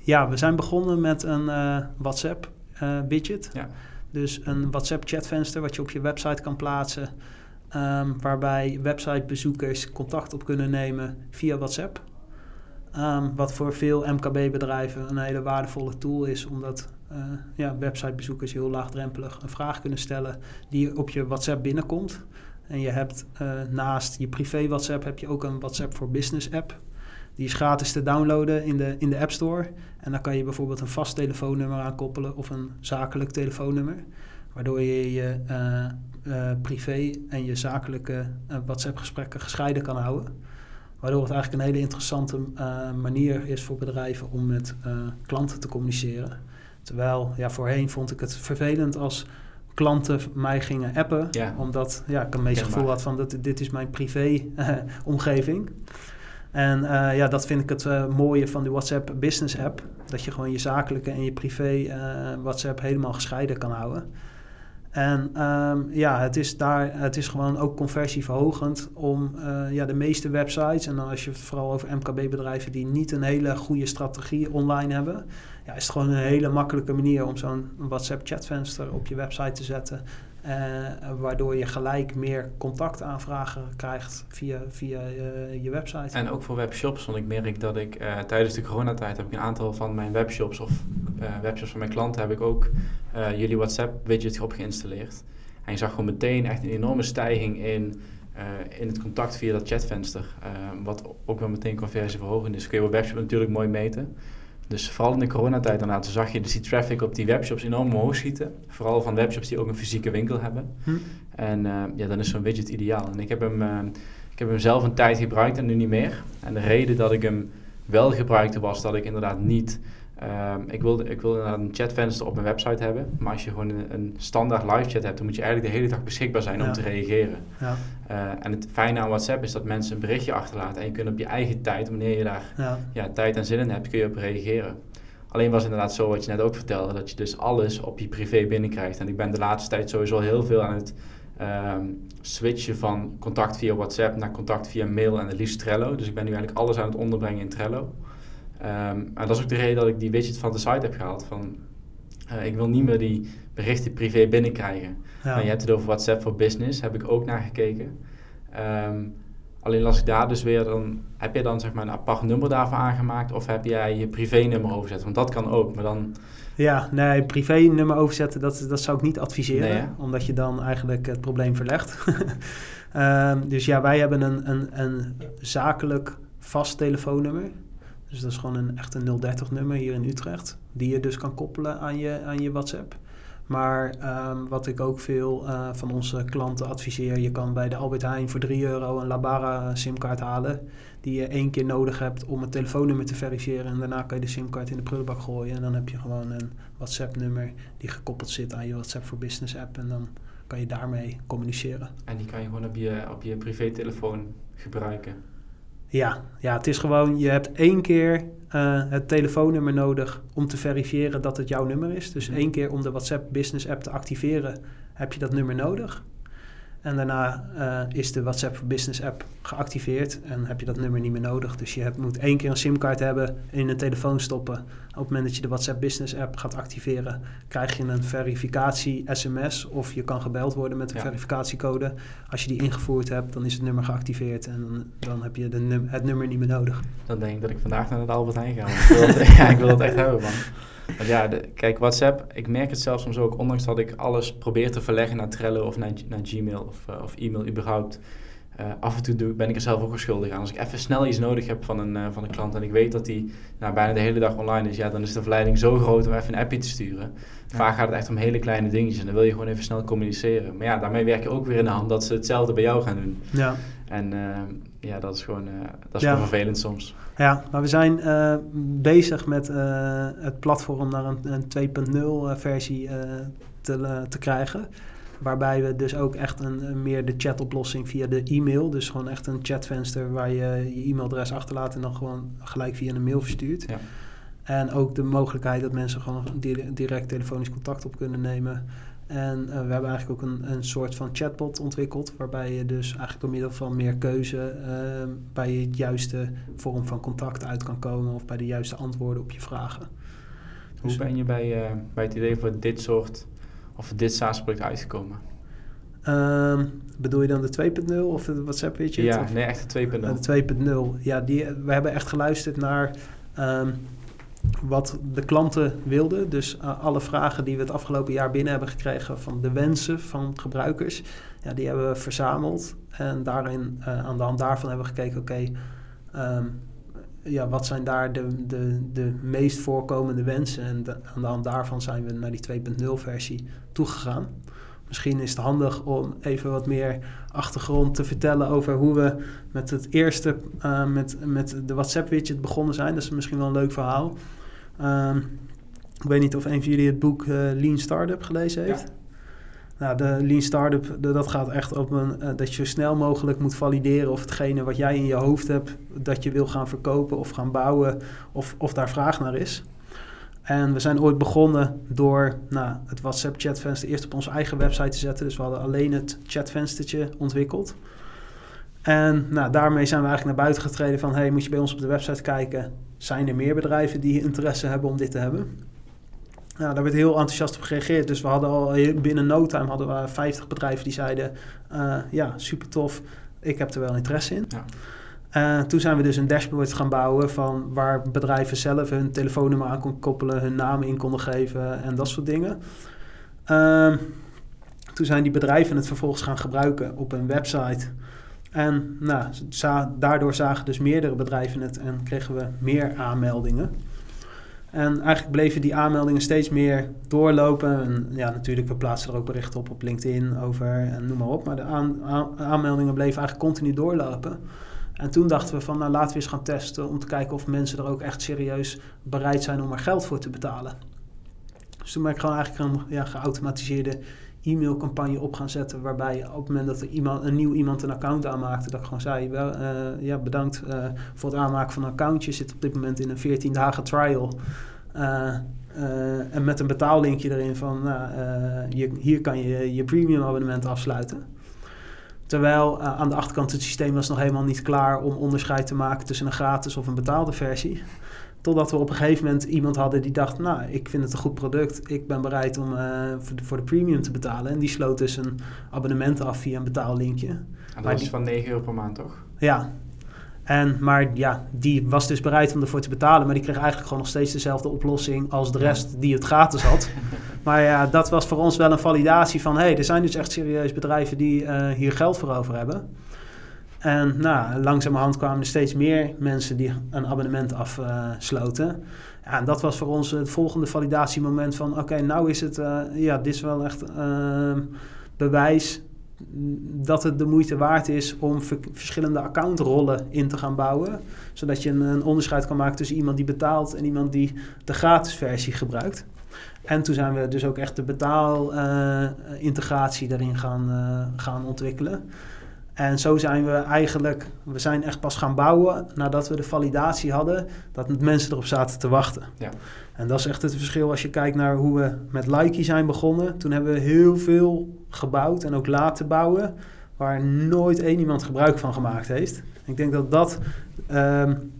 Ja, we zijn begonnen met een uh, WhatsApp-widget. ja. Dus een WhatsApp-chatvenster wat je op je website kan plaatsen. Um, waarbij websitebezoekers contact op kunnen nemen via WhatsApp. Um, wat voor veel MKB-bedrijven een hele waardevolle tool is, omdat uh, ja, websitebezoekers heel laagdrempelig een vraag kunnen stellen die op je WhatsApp binnenkomt. En je hebt uh, naast je privé WhatsApp heb je ook een WhatsApp voor Business app. Die is gratis te downloaden in de, in de App Store. En dan kan je bijvoorbeeld een vast telefoonnummer aankoppelen of een zakelijk telefoonnummer. Waardoor je je uh, privé en je zakelijke WhatsApp-gesprekken gescheiden kan houden. Waardoor het eigenlijk een hele interessante manier is voor bedrijven om met klanten te communiceren. Terwijl, ja, voorheen vond ik het vervelend als klanten mij gingen appen. Omdat ja, ik een meest gevoel had van dit, dit is mijn privé-omgeving. en uh, ja, dat vind ik het uh, mooie van de WhatsApp Business app. Dat je gewoon je zakelijke en je privé uh, WhatsApp helemaal gescheiden kan houden. En um, ja, het is, daar, het is gewoon ook conversieverhogend om ja, de meeste websites, en dan als je het vooral over MKB-bedrijven die niet een hele goede strategie online hebben, ja, is het gewoon een hele makkelijke manier om zo'n WhatsApp-chatvenster op je website te zetten. Uh, waardoor je gelijk meer contactaanvragen krijgt via, via uh, je website. En ook voor webshops, want ik merk dat ik uh, tijdens de coronatijd heb ik een aantal van mijn webshops of webshops van mijn klanten heb ik ook jullie WhatsApp widget op geïnstalleerd. En je zag gewoon meteen echt een enorme stijging in, in het contact via dat chatvenster. wat ook wel meteen conversieverhogend is. Kun je op webshop natuurlijk mooi meten. Dus vooral in de coronatijd daarna, zag je dus die traffic op die webshops enorm omhoog schieten. Vooral van webshops die ook een fysieke winkel hebben. Hm. En uh, ja, dan is zo'n widget ideaal. En ik heb, hem, uh, ik heb hem zelf een tijd gebruikt en nu niet meer. En de reden dat ik hem wel gebruikte was dat ik inderdaad niet Um, ik wilde ik wilde een chatvenster op mijn website hebben. Maar als je gewoon een, een, standaard live chat hebt, dan moet je eigenlijk de hele dag beschikbaar zijn om te reageren. Ja. Uh, en het fijne aan WhatsApp is dat mensen een berichtje achterlaten. En je kunt op je eigen tijd, wanneer je daar ja. ja. tijd en zin in hebt, kun je op reageren. Alleen was het inderdaad zo wat je net ook vertelde, dat je dus alles op je privé binnenkrijgt. En ik ben de laatste tijd sowieso heel veel aan het um, switchen van contact via WhatsApp naar contact via mail en het liefst Trello. Dus ik ben nu eigenlijk alles aan het onderbrengen in Trello. Um, en dat is ook de reden dat ik die widget van de site heb gehaald. Van, uh, ik wil niet meer die berichten privé binnenkrijgen. Ja. Maar je hebt het over WhatsApp voor Business, heb ik ook naar gekeken. Um, alleen las ik daar dus weer, dan heb je dan zeg maar een apart nummer daarvoor aangemaakt of heb jij je privé-nummer overzet? Want dat kan ook, maar dan... Ja, nee, privé-nummer overzetten, dat, dat zou ik niet adviseren, nee, omdat je dan eigenlijk het probleem verlegt. um, dus ja, wij hebben een, een, een zakelijk vast telefoonnummer. Dus dat is gewoon een, echt een 030 nummer hier in Utrecht. Die je dus kan koppelen aan je, aan je WhatsApp. Maar um, wat ik ook veel uh, van onze klanten adviseer, je kan bij de Albert Heijn voor 3 euro een Labara simkaart halen. Die je één keer nodig hebt om het telefoonnummer te verifiëren. En daarna kan je de simkaart in de prullenbak gooien. En dan heb je gewoon een WhatsApp nummer die gekoppeld zit aan je WhatsApp voor Business app. En dan kan je daarmee communiceren. En die kan je gewoon op je, op je privé-telefoon gebruiken. Ja, ja, het is gewoon, je hebt één keer uh, het telefoonnummer nodig om te verifiëren dat het jouw nummer is. Dus één keer om de WhatsApp Business app te activeren heb je dat nummer nodig. En daarna uh, is de WhatsApp for Business app geactiveerd en heb je dat nummer niet meer nodig. Dus je hebt, moet één keer een simkaart hebben, in een telefoon stoppen. Op het moment dat je de WhatsApp Business app gaat activeren, krijg je een verificatie-SMS of je kan gebeld worden met een verificatiecode. Als je die ingevoerd hebt, dan is het nummer geactiveerd en dan, dan heb je de num het nummer niet meer nodig. Dan denk ik dat ik vandaag naar het Albert Heijn ga. Ik wil ja, ik wil het echt hebben, man. Want ja, de, kijk, WhatsApp, ik merk het zelfs soms ook, ondanks dat ik alles probeer te verleggen naar Trello of naar, naar Gmail of, uh, of e-mail überhaupt. Uh, af en toe doe, ben ik er zelf ook schuldig aan. Als ik even snel iets nodig heb van een, uh, van een klant en ik weet dat die nou, bijna de hele dag online is, ja, dan is de verleiding zo groot om even een appje te sturen. Ja. Vaak gaat het echt om hele kleine dingetjes en dan wil je gewoon even snel communiceren. Maar ja, daarmee werk je ook weer in de hand dat ze hetzelfde bij jou gaan doen. Ja. En ja, dat is gewoon, uh, dat is Ja. gewoon vervelend soms. Ja, maar we zijn eh, bezig met eh, het platform naar een, een 2.0 eh, versie eh, te, eh, te krijgen. Waarbij we dus ook echt een, een meer de chatoplossing via de e-mail. Dus gewoon echt een chatvenster waar je je e-mailadres achterlaat en dan gewoon gelijk via een mail verstuurt. Ja. En ook de mogelijkheid dat mensen gewoon di- direct telefonisch contact op kunnen nemen. En eh, we hebben eigenlijk ook een, een soort van chatbot ontwikkeld. Waarbij je dus eigenlijk door middel van meer keuze eh, bij het juiste vorm van contact uit kan komen. Of bij de juiste antwoorden op je vragen. Hoe Dus- ben je bij, eh, bij het idee voor dit soort, of dit SaaS-product uitgekomen? Ehm, bedoel je dan de 2.0 of de WhatsApp widget? Ja, Of- nee, echt de 2.0. Uh, de 2.0. Ja, die, we hebben echt geluisterd naar ehm, wat de klanten wilden. Dus uh, alle vragen die we het afgelopen jaar binnen hebben gekregen van de wensen van gebruikers, ja, die hebben we verzameld. En daarin, uh, aan de hand daarvan hebben we gekeken, oké, um, ja, wat zijn daar de, de, de meest voorkomende wensen? En aan de hand daarvan zijn we naar die 2.0 versie toegegaan. Misschien is het handig om even wat meer achtergrond te vertellen over hoe we met het eerste, uh, met, met de WhatsApp-widget begonnen zijn. Dat is misschien wel een leuk verhaal. Um, ik weet niet of een van jullie het boek uh, Lean Startup gelezen heeft. Ja. Nou, de Lean Startup, de, dat gaat echt op een, uh, dat je zo snel mogelijk moet valideren of hetgene wat jij in je hoofd hebt, dat je wil gaan verkopen of gaan bouwen, of, of daar vraag naar is. En we zijn ooit begonnen door nou, het WhatsApp chatvenster eerst op onze eigen website te zetten. Dus we hadden alleen het chatvenstertje ontwikkeld. En nou, daarmee zijn we eigenlijk naar buiten getreden van... hey, moet je bij ons op de website kijken... zijn er meer bedrijven die interesse hebben om dit te hebben? Nou, daar werd heel enthousiast op gereageerd. Dus we hadden al binnen no time hadden we 50 bedrijven die zeiden... Uh, ja, super tof, ik heb er wel interesse in. Ja. Uh, toen zijn we dus een dashboard gaan bouwen van waar bedrijven zelf hun telefoonnummer aan konden koppelen, hun naam in konden geven en dat soort dingen. Uh, toen zijn die bedrijven het vervolgens gaan gebruiken op hun website. En nou, daardoor zagen dus meerdere bedrijven het en kregen we meer aanmeldingen. En eigenlijk bleven die aanmeldingen steeds meer doorlopen. En ja, natuurlijk, we plaatsen er ook berichten op op LinkedIn over en noem maar op. Maar de aan, aan, aanmeldingen bleven eigenlijk continu doorlopen. En toen dachten we van, nou laten we eens gaan testen om te kijken of mensen er ook echt serieus bereid zijn om er geld voor te betalen. Dus toen ben ik gewoon eigenlijk een ja, geautomatiseerde e-mailcampagne op gaan zetten, waarbij op het moment dat er iemand, een nieuw iemand een account aanmaakte, dat ik gewoon zei, wel, uh, ja bedankt uh, voor het aanmaken van een accountje, zit op dit moment in een 14 dagen trial. Uh, en met een betaallinkje erin van, nou, je, hier kan je je premium abonnement afsluiten. Terwijl aan de achterkant het systeem was nog helemaal niet klaar om onderscheid te maken tussen een gratis of een betaalde versie. Totdat we op een gegeven moment iemand hadden die dacht, nou, ik vind het een goed product. Ik ben bereid om uh, voor, de, voor, de, premium te betalen. En die sloot dus een abonnement af via een betaallinkje. En dat maar was die, van 9 euro per maand, toch? Ja. En, maar ja, die was dus bereid om ervoor te betalen. Maar die kreeg eigenlijk gewoon nog steeds dezelfde oplossing als de rest die het gratis had. maar ja, dat was voor ons wel een validatie van... hé, hey, er zijn dus echt serieus bedrijven die uh, hier geld voor over hebben. En nou, langzamerhand kwamen er steeds meer mensen die een abonnement afsloten. Ja, en dat was voor ons het volgende validatiemoment van... oké, nou is het... Uh, ja, dit is wel echt uh, bewijs dat het de moeite waard is om ver verschillende accountrollen in te gaan bouwen. Zodat je een, onderscheid kan maken tussen iemand die betaalt en iemand die de gratis versie gebruikt. En toen zijn we dus ook echt de betaalintegratie uh, daarin gaan, uh, gaan ontwikkelen. En zo zijn we eigenlijk, we zijn echt pas gaan bouwen nadat we de validatie hadden dat mensen erop zaten te wachten. Ja. En dat is echt het verschil als je kijkt naar hoe we met Likey zijn begonnen. Toen hebben we heel veel gebouwd en ook laten bouwen waar nooit één iemand gebruik van gemaakt heeft. Ik denk dat dat um,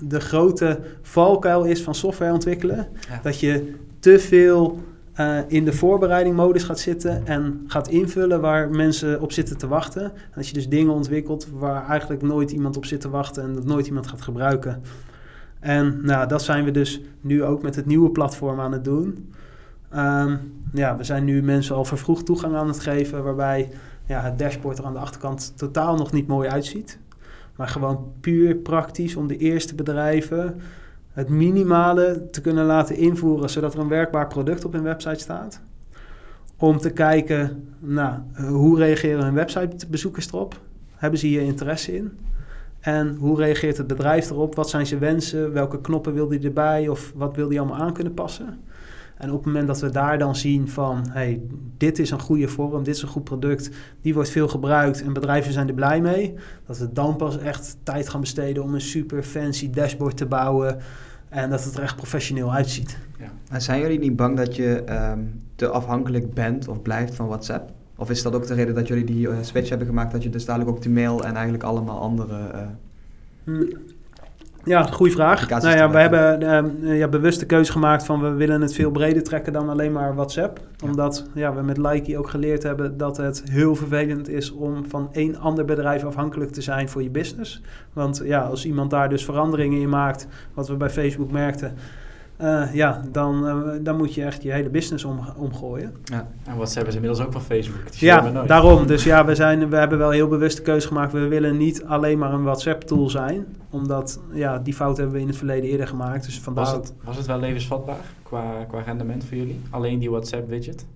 de grote valkuil is van software ontwikkelen. Ja. Dat je te veel uh, in de voorbereidingmodus gaat zitten en gaat invullen waar mensen op zitten te wachten. En dat je dus dingen ontwikkelt waar eigenlijk nooit iemand op zit te wachten en dat nooit iemand gaat gebruiken. En nou, dat zijn we dus nu ook met het nieuwe platform aan het doen. Um, ja, we zijn nu mensen al vervroegd toegang aan het geven, waarbij ja, het dashboard er aan de achterkant totaal nog niet mooi uitziet. Maar gewoon puur praktisch om de eerste bedrijven het minimale te kunnen laten invoeren, zodat er een werkbaar product op hun website staat. Om te kijken, nou, hoe reageren hun websitebezoekers erop? Hebben ze hier interesse in? En hoe reageert het bedrijf erop? Wat zijn zijn wensen? Welke knoppen wil hij erbij? Of wat wil hij allemaal aan kunnen passen? En op het moment dat we daar dan zien van, hey, dit is een goede vorm, dit is een goed product, die wordt veel gebruikt en bedrijven zijn er blij mee, dat we dan pas echt tijd gaan besteden om een super fancy dashboard te bouwen en dat het er echt professioneel uitziet. Ja. En zijn jullie niet bang dat je ehm, te afhankelijk bent of blijft van WhatsApp? Of is dat ook de reden dat jullie die uh, switch hebben gemaakt, dat je dus dadelijk ook die mail en eigenlijk allemaal andere... Uh, ja, goede vraag. Nou ja, we hebben uh, ja, bewust de keuze gemaakt van we willen het veel breder trekken dan alleen maar WhatsApp. Omdat ja, we met Likey ook geleerd hebben dat het heel vervelend is om van één ander bedrijf afhankelijk te zijn voor je business. Want ja, als iemand daar dus veranderingen in maakt, wat we bij Facebook merkten, uh, ja, dan, uh, dan moet je echt je hele business om, omgooien. Ja. En WhatsApp is inmiddels ook van Facebook. Ja, daarom. Dus ja, we, zijn, we hebben wel heel bewust de keuze gemaakt. We willen niet alleen maar een WhatsApp-tool zijn. Omdat, ja, die fout hebben we in het verleden eerder gemaakt. Dus vandaar was, het, was het wel levensvatbaar qua, qua rendement voor jullie? Alleen die WhatsApp-widget?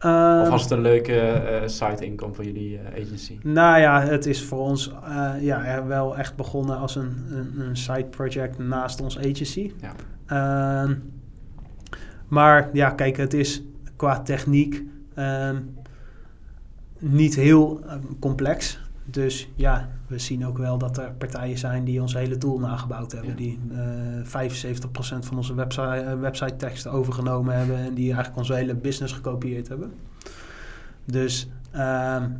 Uh, of was het een leuke uh, site-income voor jullie agency? Nou ja, het is voor ons ja, wel echt begonnen als een, een, een side-project naast ons agency. Ja. Ehm, maar ja, kijk, het is qua techniek ehm, niet heel ehm, complex. Dus ja, we zien ook wel dat er partijen zijn die ons hele tool nagebouwd hebben. Die uh, 75% van onze website, uh, website teksten overgenomen hebben en die eigenlijk onze hele business gekopieerd hebben. Dus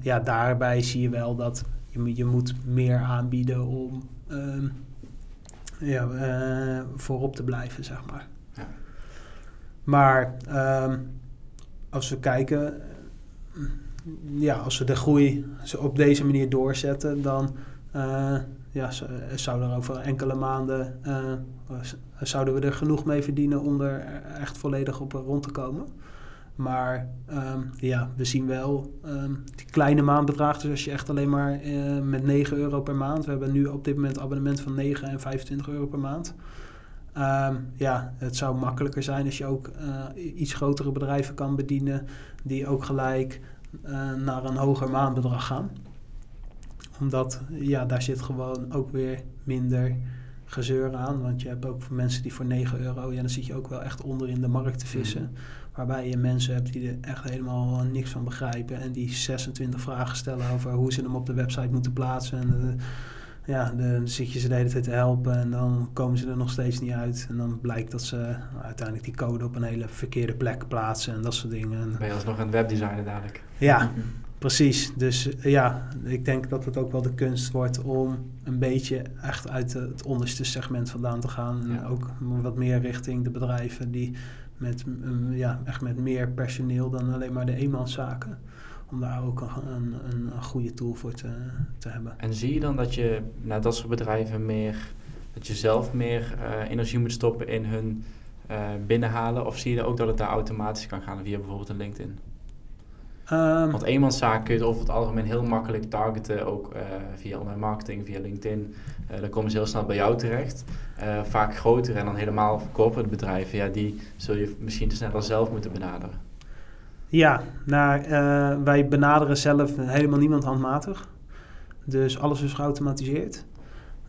ja, daarbij zie je wel dat je, je moet meer aanbieden om ja, uh, voorop te blijven, zeg maar. Ja. Maar um, als we kijken, ja, als we de groei op deze manier doorzetten, dan uh, ja, zouden er over enkele maanden uh, zouden we er genoeg mee verdienen om er echt volledig op rond te komen. Maar um, ja, we zien wel um, die kleine maandbedragen. Dus als je echt alleen maar uh, met 9 euro per maand. We hebben nu op dit moment abonnement van 9 en 25 euro per maand. Um, ja, het zou makkelijker zijn als je ook uh, iets grotere bedrijven kan bedienen. Die ook gelijk uh, naar een hoger maandbedrag gaan. Omdat, ja, daar zit gewoon ook weer minder gezeur aan. Want je hebt ook voor mensen die voor 9 euro, ja, dan zit je ook wel echt onder in de markt te vissen. Mm. Waarbij je mensen hebt die er echt helemaal niks van begrijpen. En die 26 vragen stellen over hoe ze hem op de website moeten plaatsen. En uh, ja, dan zit je ze de hele tijd te helpen en dan komen ze er nog steeds niet uit. En dan blijkt dat ze nou, uiteindelijk die code op een hele verkeerde plek plaatsen en dat soort dingen. Ben je alsnog een webdesigner dadelijk? Ja, precies. Dus eh, ja, ik denk dat het ook wel de kunst wordt om een beetje echt uit het onderste segment vandaan te gaan. En ook wat meer richting de bedrijven die met, ja, echt met meer personeel dan alleen maar de eenmanszaken. Om daar ook een, een, goede tool voor te, te hebben. En zie je dan dat je naar dat soort bedrijven meer, dat je zelf meer uh, energie moet stoppen in hun uh, binnenhalen? Of zie je ook dat het daar automatisch kan gaan via bijvoorbeeld een LinkedIn? Um, Want eenmanszaak kun je over het algemeen heel makkelijk targeten, ook uh, via online marketing, via LinkedIn. Uh, dan komen ze heel snel bij jou terecht. Uh, vaak grotere en dan helemaal corporate bedrijven, ja, die zul je misschien te sneller zelf moeten benaderen. Ja, nou, wij benaderen zelf helemaal niemand handmatig. Dus alles is geautomatiseerd.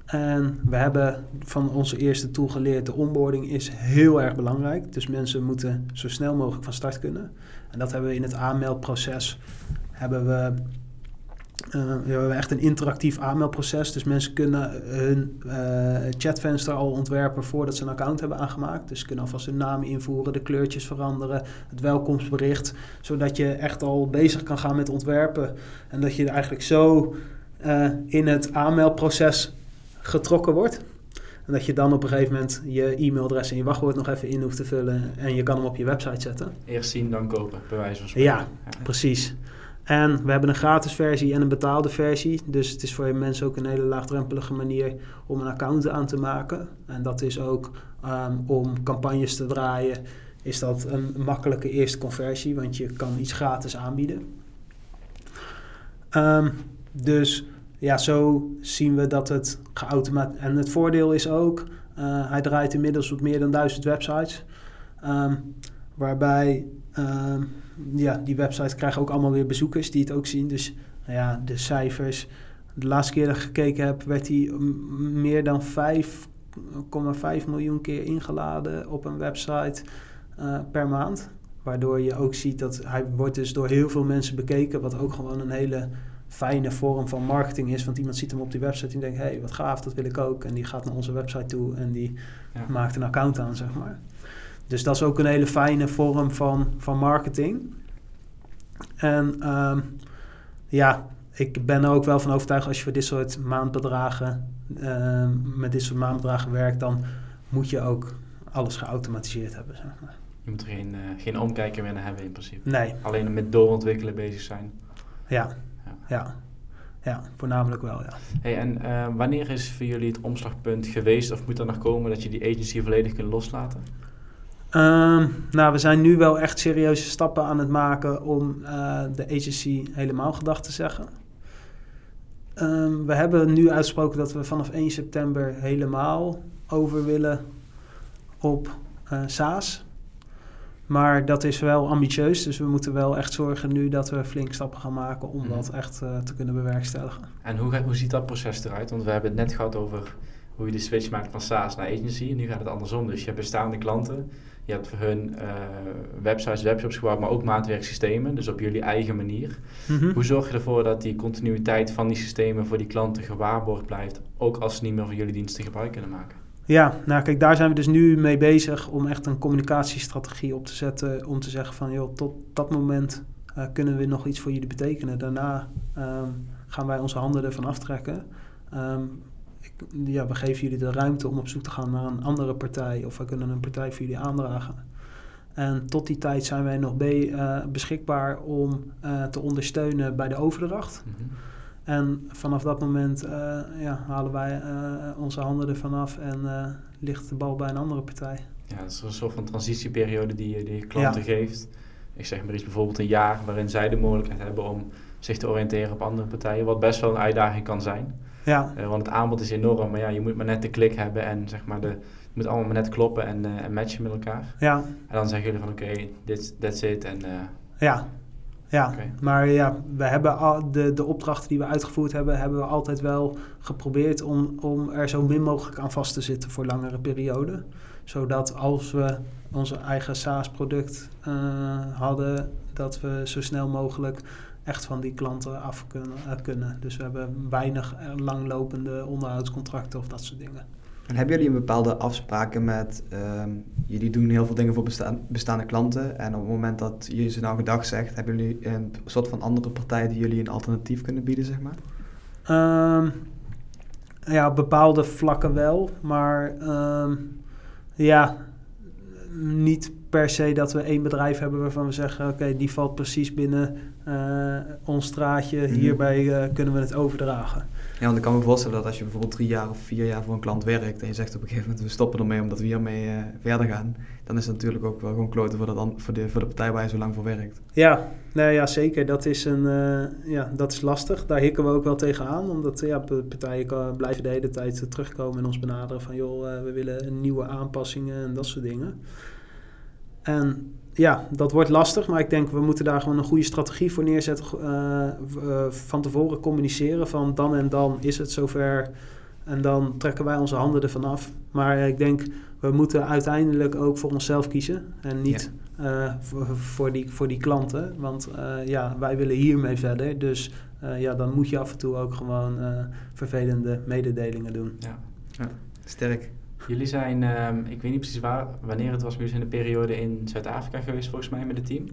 En we hebben van onze eerste tool geleerd, de onboarding is heel erg belangrijk. Dus mensen moeten zo snel mogelijk van start kunnen. En dat hebben we in het aanmeldproces, hebben we, uh, we hebben echt een interactief aanmeldproces. Dus mensen kunnen hun uh, chatvenster al ontwerpen voordat ze een account hebben aangemaakt. Dus ze kunnen alvast hun naam invoeren, de kleurtjes veranderen, het welkomstbericht. Zodat je echt al bezig kan gaan met ontwerpen. En dat je eigenlijk zo uh, in het aanmeldproces getrokken wordt. En dat je dan op een gegeven moment je e-mailadres en je wachtwoord nog even in hoeft te vullen. En je kan hem op je website zetten. Eerst zien, dan kopen, bij wijze van spreken. Ja, ja, precies. En we hebben een gratis versie en een betaalde versie. Dus het is voor mensen ook een hele laagdrempelige manier om een account aan te maken. En dat is ook um, om campagnes te draaien. Is dat een makkelijke eerste conversie, want je kan iets gratis aanbieden. Um, dus ja, zo zien we dat het geautomatiseerd... En het voordeel is ook, uh, hij draait inmiddels op meer dan duizend websites. Um, waarbij um, ja, die websites krijgen ook allemaal weer bezoekers die het ook zien. Dus nou ja, de cijfers de laatste keer dat ik gekeken heb, werd hij meer dan 5,5 miljoen keer ingeladen op een website eh, per maand. Waardoor je ook ziet dat hij wordt dus door heel veel mensen bekeken, wat ook gewoon een hele fijne vorm van marketing is. Want iemand ziet hem op die website en denkt, hé, hey, wat gaaf, dat wil ik ook. En die gaat naar onze website toe en die Ja. maakt een account aan, zeg maar. Dus dat is ook een hele fijne vorm van, van marketing. En ehm, ja, ik ben er ook wel van overtuigd als je voor dit soort maandbedragen, ehm, met dit soort maandbedragen werkt, dan moet je ook alles geautomatiseerd hebben, zeg maar. Je moet er geen, eh, geen omkijken meer naar hebben in principe. Nee, Alleen met doorontwikkelen bezig zijn. ja, Ja. ja, voornamelijk wel, ja. Hey, en eh, wanneer is voor jullie het omslagpunt geweest of moet er nog komen dat je die agency volledig kunt loslaten? Ehm, nou, we zijn nu wel echt serieuze stappen aan het maken om eh, de agency helemaal gedag te zeggen. Ehm, we hebben nu uitgesproken dat we vanaf 1 september helemaal over willen op eh SaaS. Maar dat is wel ambitieus, dus we moeten wel echt zorgen nu dat we flink stappen gaan maken om Mhm. dat echt eh, te kunnen bewerkstelligen. En hoe, hoe ziet dat proces eruit? Want we hebben het net gehad over hoe je de switch maakt van SaaS naar agency. En nu gaat het andersom. Dus je hebt bestaande klanten. Je hebt voor hun eh, websites, webshops gebouwd, maar ook maatwerksystemen. Dus op jullie eigen manier. Mhm. Hoe zorg je ervoor dat die continuïteit van die systemen voor die klanten gewaarborgd blijft? Ook als ze niet meer van jullie diensten gebruik kunnen maken. Ja, nou kijk, daar zijn we dus nu mee bezig om echt een communicatiestrategie op te zetten. Om te zeggen van, joh, tot dat moment eh, kunnen we nog iets voor jullie betekenen. Daarna ehm, gaan wij onze handen ervan aftrekken. Ehm, ik, ja, we geven jullie de ruimte om op zoek te gaan naar een andere partij. Of we kunnen een partij voor jullie aandragen. En tot die tijd zijn wij nog eh, beschikbaar om eh, te ondersteunen bij de overdracht. Mhm. En vanaf dat moment eh, ja, halen wij eh, onze handen ervan af en eh, ligt de bal bij een andere partij. Ja, dat is een soort van transitieperiode die je, die je klanten Ja. geeft. Ik zeg maar iets, bijvoorbeeld een jaar waarin zij de mogelijkheid hebben om zich te oriënteren op andere partijen. Wat best wel een uitdaging kan zijn. Ja, want het aanbod is enorm, maar ja, je moet maar net de klik hebben en zeg maar de, het moet allemaal maar net kloppen en, en matchen met elkaar. ja, En dan zeggen jullie van oké, dit that's it. En, ja. Ja, maar ja, we hebben al de, de opdrachten die we uitgevoerd hebben, hebben we altijd wel geprobeerd om, om er zo min mogelijk aan vast te zitten voor langere perioden. Zodat als we onze eigen SaaS-product eh, hadden, dat we zo snel mogelijk echt van die klanten af kunnen. eh, kunnen. Dus we hebben weinig eh, langlopende onderhoudscontracten of dat soort dingen. En hebben jullie een bepaalde afspraken met, ehm, jullie doen heel veel dingen voor bestaan, bestaande klanten en op het moment dat je ze nou gedag zegt, hebben jullie een soort van andere partij die jullie een alternatief kunnen bieden, zeg maar? Ehm, ja, op bepaalde vlakken wel, maar ehm, ja, niet per se dat we één bedrijf hebben waarvan we zeggen: oké, die valt precies binnen eh, ons straatje, Mhm. hierbij eh, kunnen we het overdragen. Ja, want ik kan me voorstellen dat als je bijvoorbeeld drie jaar of vier jaar voor een klant werkt en je zegt op een gegeven moment we stoppen ermee omdat we hiermee eh, verder gaan, dan is het natuurlijk ook wel gewoon kloten voor, dat voor, de, voor de partij waar je zo lang voor werkt. Ja, nou ja, zeker. Dat is, een, ja, dat is lastig. Daar hikken we ook wel tegenaan. Omdat ja, partijen blijven de hele tijd terugkomen en ons benaderen van... joh, we willen nieuwe aanpassingen en dat soort dingen. En ja, dat wordt lastig. Maar ik denk, we moeten daar gewoon een goede strategie voor neerzetten. eh, eh, van tevoren communiceren van dan en dan is het zover... En dan trekken wij onze handen ervan af. Maar ik denk, we moeten uiteindelijk ook voor onszelf kiezen. En niet eh, voor, voor, die, voor die klanten. Want ja, wij willen hiermee verder. Dus ja, dan moet je af en toe ook gewoon vervelende mededelingen doen. ja. Sterk. Jullie zijn, ehm, ik weet niet precies waar, wanneer het was, maar jullie zijn een periode in Zuid-Afrika geweest volgens mij met het team.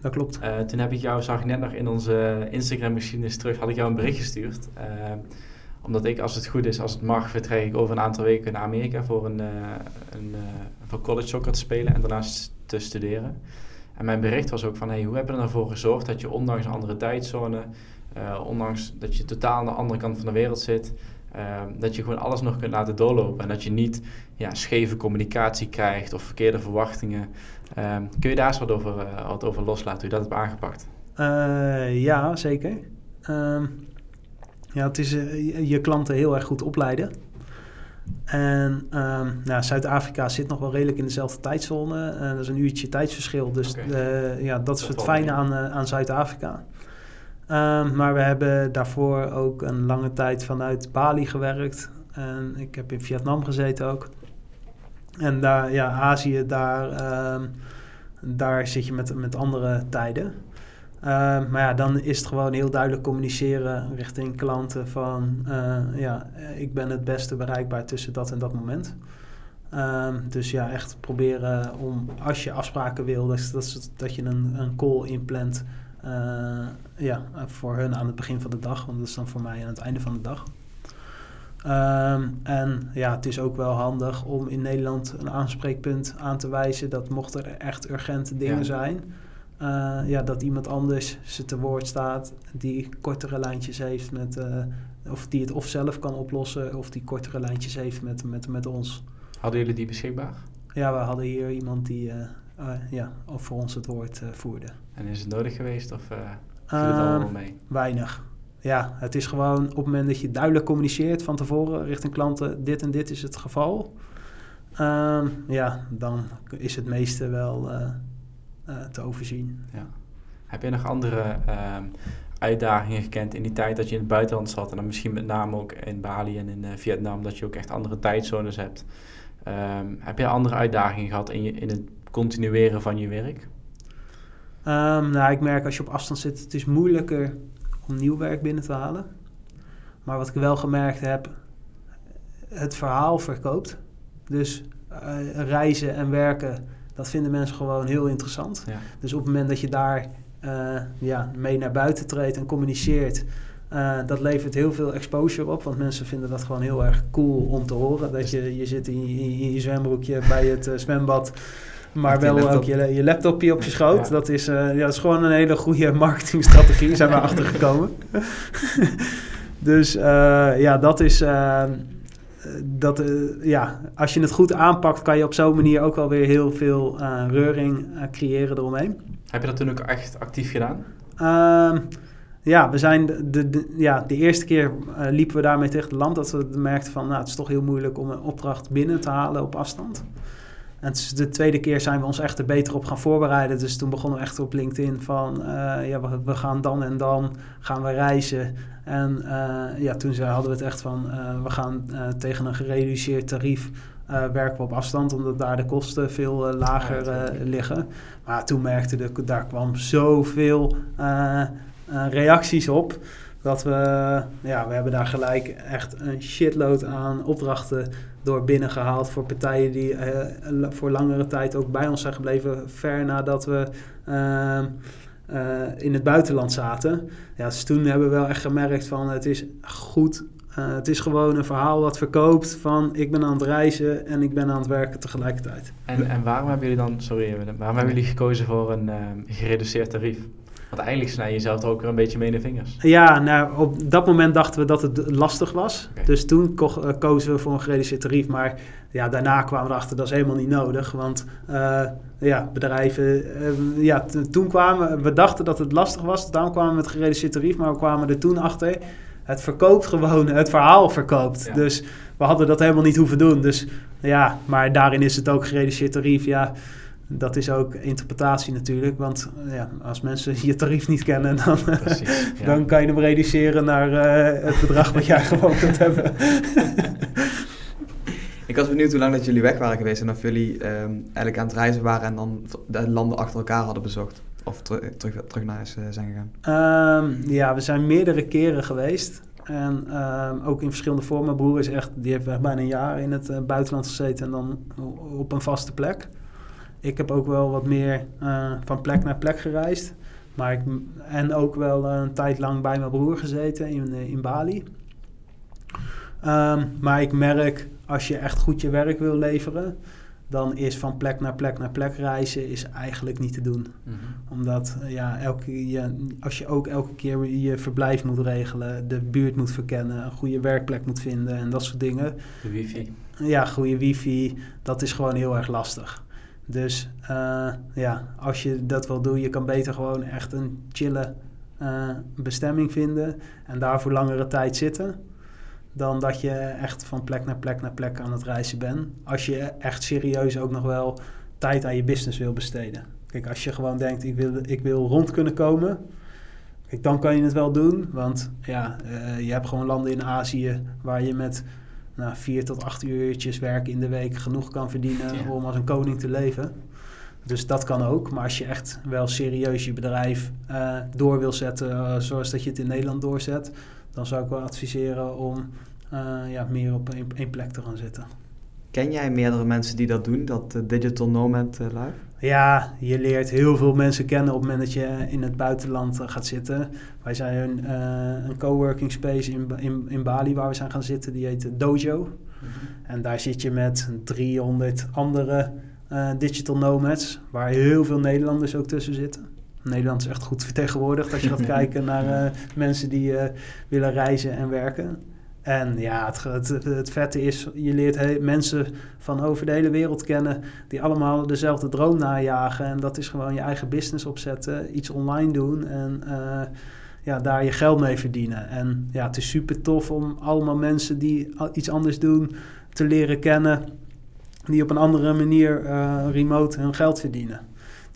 Dat klopt. Eh, toen heb ik jou, zag ik net nog in onze Instagram-machines terug, had ik jou een bericht gestuurd. Eh, omdat ik, als het goed is, als het mag, vertrek ik over een aantal weken naar Amerika voor, een, eh, een, eh, voor college soccer te spelen en daarnaast te studeren. En mijn bericht was ook van, hey, hoe hebben we ervoor gezorgd dat je ondanks een andere tijdzone, ondanks dat je totaal aan de andere kant van de wereld zit, eh, dat je gewoon alles nog kunt laten doorlopen en dat je niet ja, scheve communicatie krijgt of verkeerde verwachtingen. Eh, kun je daar eens wat over, eh, wat over loslaten, hoe je dat hebt aangepakt? Eh, ja, zeker. Ehm, ja, het is eh, je- klanten heel erg goed opleiden. En ehm, nou, Zuid-Afrika zit nog wel redelijk in dezelfde tijdzone. Dat is een uurtje tijdsverschil. Dus ja, dat is Dat het valt fijne aan, aan Zuid-Afrika. Ehm, maar we hebben daarvoor ook een lange tijd vanuit Bali gewerkt. En ik heb in Vietnam gezeten ook. En daar, ja, Azië, daar, ehm, daar zit je met, met andere tijden. Ehm, maar ja, dan is het gewoon heel duidelijk communiceren richting klanten van... eh, ja, ik ben het beste bereikbaar tussen dat en dat moment. Dus ja, echt proberen om, als je afspraken wil, dat, dat, dat je een, een call inplant... eh, ja, voor hun aan het begin van de dag. Want dat is dan voor mij aan het einde van de dag. Ehm, en ja, het is ook wel handig om in Nederland een aanspreekpunt aan te wijzen dat mocht er echt urgente dingen Ja. zijn, eh, ja, dat iemand anders ze te woord staat die kortere lijntjes heeft met, eh, of die het of zelf kan oplossen of die kortere lijntjes heeft met, met, met ons. Hadden jullie die beschikbaar? Ja, we hadden hier iemand die ja, voor ons het woord voerde. En is het nodig geweest of eh viel het Ehm, allemaal mee? Weinig. Ja, het is gewoon op het moment dat je duidelijk communiceert van tevoren richting klanten, dit en dit is het geval. Ehm, ja, dan is het meeste wel eh, eh, te overzien. Ja. Heb je nog andere ehm, uitdagingen gekend in die tijd dat je in het buitenland zat? En dan misschien met name ook in Bali en in Vietnam, dat je ook echt andere tijdzones hebt. Heb je andere uitdagingen gehad in, je, in het continueren van je werk? Ehm, nou, ik merk als je op afstand zit, het is moeilijker om nieuw werk binnen te halen. Maar wat ik wel gemerkt heb, het verhaal verkoopt. Dus eh, reizen en werken, dat vinden mensen gewoon heel interessant. Ja. Dus op het moment dat je daar eh, ja, mee naar buiten treedt en communiceert, eh, dat levert heel veel exposure op. Want mensen vinden dat gewoon heel erg cool om te horen. Dat je, je zit in, je- in je zwembroekje bij het zwembad. Maar Met je wel ook je, je laptopje op je schoot. Ja. Dat, is, eh, ja, dat is gewoon een hele goede marketingstrategie, zijn we achtergekomen. dus eh, ja, dat is... eh, dat, eh, ja, als je het goed aanpakt, kan je op zo'n manier ook wel weer heel veel eh, reuring eh, creëren eromheen. Heb je dat toen ook echt actief gedaan? Ehm, ja, we zijn de, de, de- ja, de eerste keer eh, liepen we daarmee tegen het land dat we merkten van nou, het is toch heel moeilijk om een opdracht binnen te halen op afstand. En het is de tweede keer zijn we ons echt er beter op gaan voorbereiden. Dus toen begonnen we echt op LinkedIn van eh, ja, we, we gaan dan en dan gaan we reizen. En eh, ja, toen zei, hadden we het echt van eh, we gaan tegen een gereduceerd tarief werken we op afstand, omdat daar de kosten veel lager liggen. Maar toen merkte ik, daar kwam zoveel reacties op. Dat we, ja, we hebben daar gelijk echt een shitload aan opdrachten door binnengehaald voor partijen die eh, la- voor langere tijd ook bij ons zijn gebleven, ver nadat we ehm, eh, in het buitenland zaten. Ja, dus toen hebben we wel echt gemerkt van het is goed. eh, het is gewoon een verhaal wat verkoopt van ik ben aan het reizen en ik ben aan het werken tegelijkertijd. En, en waarom hebben jullie dan, sorry, waarom hebben jullie gekozen voor een ehm, gereduceerd tarief? Want eigenlijk snij je jezelf er ook weer een beetje mee in de vingers. Ja, nou, op dat moment dachten we dat het lastig was. Dus toen ko- eh, kozen we voor een gereduceerd tarief. Maar ja, daarna kwamen we erachter dat is helemaal niet nodig. Want eh, ja, bedrijven... eh, ja, toen kwamen we dachten dat het lastig was. Daarom kwamen we met gereduceerd tarief. Maar we kwamen er toen achter... Het verkoopt gewoon, het verhaal verkoopt. Ja. Dus we hadden dat helemaal niet hoeven doen. Dus ja, maar daarin is het ook gereduceerd tarief. Ja, dat is ook interpretatie natuurlijk. Want eh, ja, als mensen je tarief niet kennen, dan, Precies. Ja. dan kan je hem reduceren naar eh, het bedrag wat jij gewoon kunt hebben. Ik was benieuwd hoe lang dat jullie weg waren geweest en of jullie ehm, eigenlijk aan het reizen waren en dan de landen achter elkaar hadden bezocht. Of teru- terug, terug naar huis eh, zijn gegaan. Ehm, ja, we zijn meerdere keren geweest. En ehm, ook in verschillende vormen. Mijn broer is echt, die heeft bijna een jaar in het eh, buitenland gezeten en dan op een vaste plek. Ik heb ook wel wat meer eh, van plek naar plek gereisd. Maar ik, en ook wel eh, een tijd lang bij mijn broer gezeten in, eh, in Bali. Ehm, maar ik merk, als je echt goed je werk wil leveren, dan is van plek naar plek naar plek reizen is eigenlijk niet te doen Mhm. omdat ja, elke, ja, als je ook elke keer je verblijf moet regelen, de buurt moet verkennen, een goede werkplek moet vinden en dat soort dingen. De wifi. Ja, goede wifi, dat is gewoon heel erg lastig. Dus eh, ja, als je dat wil doen, je kan beter gewoon echt een chille eh, bestemming vinden en daar voor langere tijd zitten. Dan dat je echt van plek naar plek naar plek aan het reizen bent. Als je echt serieus ook nog wel tijd aan je business wil besteden. Kijk, als je gewoon denkt, ik wil, ik wil rond kunnen komen. Kijk, dan kan je het wel doen, want ja, uh, je hebt gewoon landen in Azië waar je met nou, vier tot acht uurtjes werken in de week genoeg kan verdienen ja. om als een koning te leven. Dus dat kan ook. Maar als je echt wel serieus je bedrijf uh, door wil zetten, uh, zoals dat je het in Nederland doorzet, dan zou ik wel adviseren om ja, meer op één, één plek te gaan zitten. Ken jij meerdere mensen die dat doen, dat uh, Digital Nomad uh, Live? Ja, je leert heel veel mensen kennen op het moment dat je in het buitenland uh, gaat zitten. Wij zijn een, een coworking space in, in, in Bali waar we zijn gaan zitten, die heet Dojo. Mm -hmm. En daar zit je met 300 andere digital nomads, waar heel veel Nederlanders ook tussen zitten. Nederland is echt goed vertegenwoordigd als je gaat kijken naar mensen die willen reizen en werken. En ja, het, het, het, vette is, je leert mensen van over de hele wereld kennen die allemaal dezelfde droom najagen. En dat is gewoon je eigen business opzetten, iets online doen en uh, ja, daar je geld mee verdienen. En ja, het is super tof om allemaal mensen die iets anders doen te leren kennen, die op een andere manier uh, remote hun geld verdienen.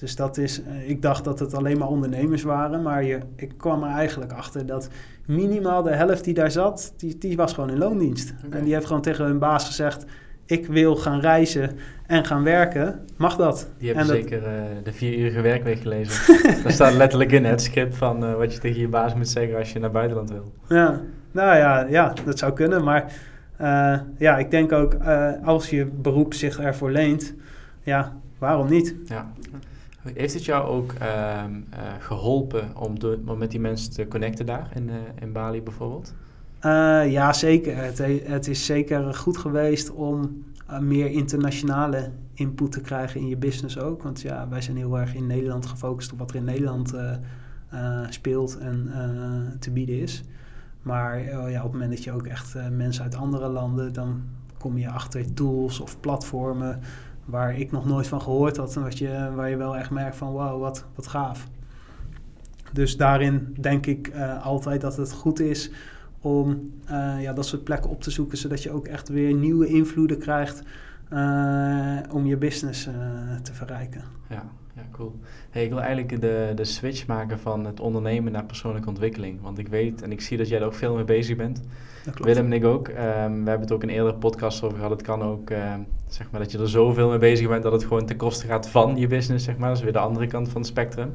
Dus dat is, ik dacht dat het alleen maar ondernemers waren, maar je, ik kwam er eigenlijk achter dat minimaal de helft die daar zat, die, die was gewoon in loondienst. Okay. En die heeft gewoon tegen hun baas gezegd, ik wil gaan reizen en gaan werken, mag dat? Die hebben en zeker uh, de vierurige werkweek gelezen. Daar staat letterlijk in het script van uh, wat je tegen je baas moet zeggen als je naar buitenland wil. Ja, nou ja, ja dat zou kunnen, maar uh, ja, ik denk ook als je beroep zich ervoor leent, ja, waarom niet? Ja. Heeft het jou ook uh, uh, geholpen om, met die mensen te connecten daar in, uh, in Bali bijvoorbeeld? Uh, ja, zeker. Het, het, is zeker goed geweest om meer internationale input te krijgen in je business ook. Want ja, wij zijn heel erg in Nederland gefocust op wat er in Nederland speelt en te bieden is. Maar ja, op het moment dat je ook echt mensen uit andere landen, dan kom je achter tools of platformen waar ik nog nooit van gehoord had en wat je, waar je wel echt merkt van wauw, wat, wat gaaf. Dus daarin denk ik uh, altijd dat het goed is om uh, ja, dat soort plekken op te zoeken, zodat je ook echt weer nieuwe invloeden krijgt uh, om je business te verrijken. Ja, ja cool. Hey, ik wil eigenlijk de, de switch maken van het ondernemen naar persoonlijke ontwikkeling. Want ik weet en ik zie dat jij er ook veel mee bezig bent. Willem en ik ook. Um, we hebben het ook in eerdere podcasts over gehad. Het kan ook, uh, zeg maar, dat je er zoveel mee bezig bent dat het gewoon ten koste gaat van je business, zeg maar. Dat is weer de andere kant van het spectrum.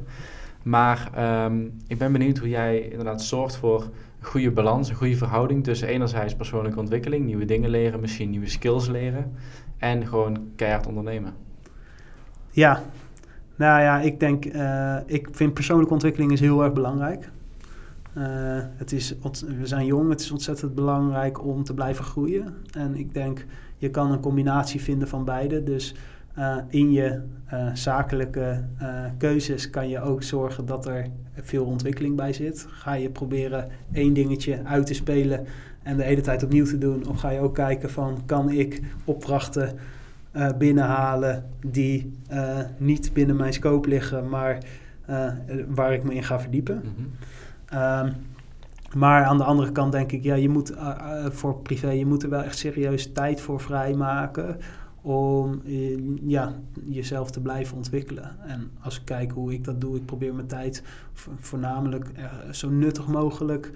Maar um, ik ben benieuwd hoe jij inderdaad zorgt voor een goede balans, een goede verhouding tussen enerzijds persoonlijke ontwikkeling, nieuwe dingen leren, misschien nieuwe skills leren en gewoon keihard ondernemen. Ja, nou ja, ik denk, uh, ik vind persoonlijke ontwikkeling is heel erg belangrijk. Uh, het is, we zijn jong, het is ontzettend belangrijk om te blijven groeien. En ik denk, je kan een combinatie vinden van beide. Dus uh, in je zakelijke keuzes kan je ook zorgen dat er veel ontwikkeling bij zit. Ga je proberen één dingetje uit te spelen en de hele tijd opnieuw te doen? Of ga je ook kijken van, kan ik opdrachten binnenhalen die niet binnen mijn scope liggen, maar waar ik me in ga verdiepen? Mm-hmm. Um, maar aan de andere kant denk ik, ja, je moet voor privé, je moet er wel echt serieus tijd voor vrijmaken om ja, jezelf te blijven ontwikkelen. En als ik kijk hoe ik dat doe, ik probeer mijn tijd voornamelijk zo nuttig mogelijk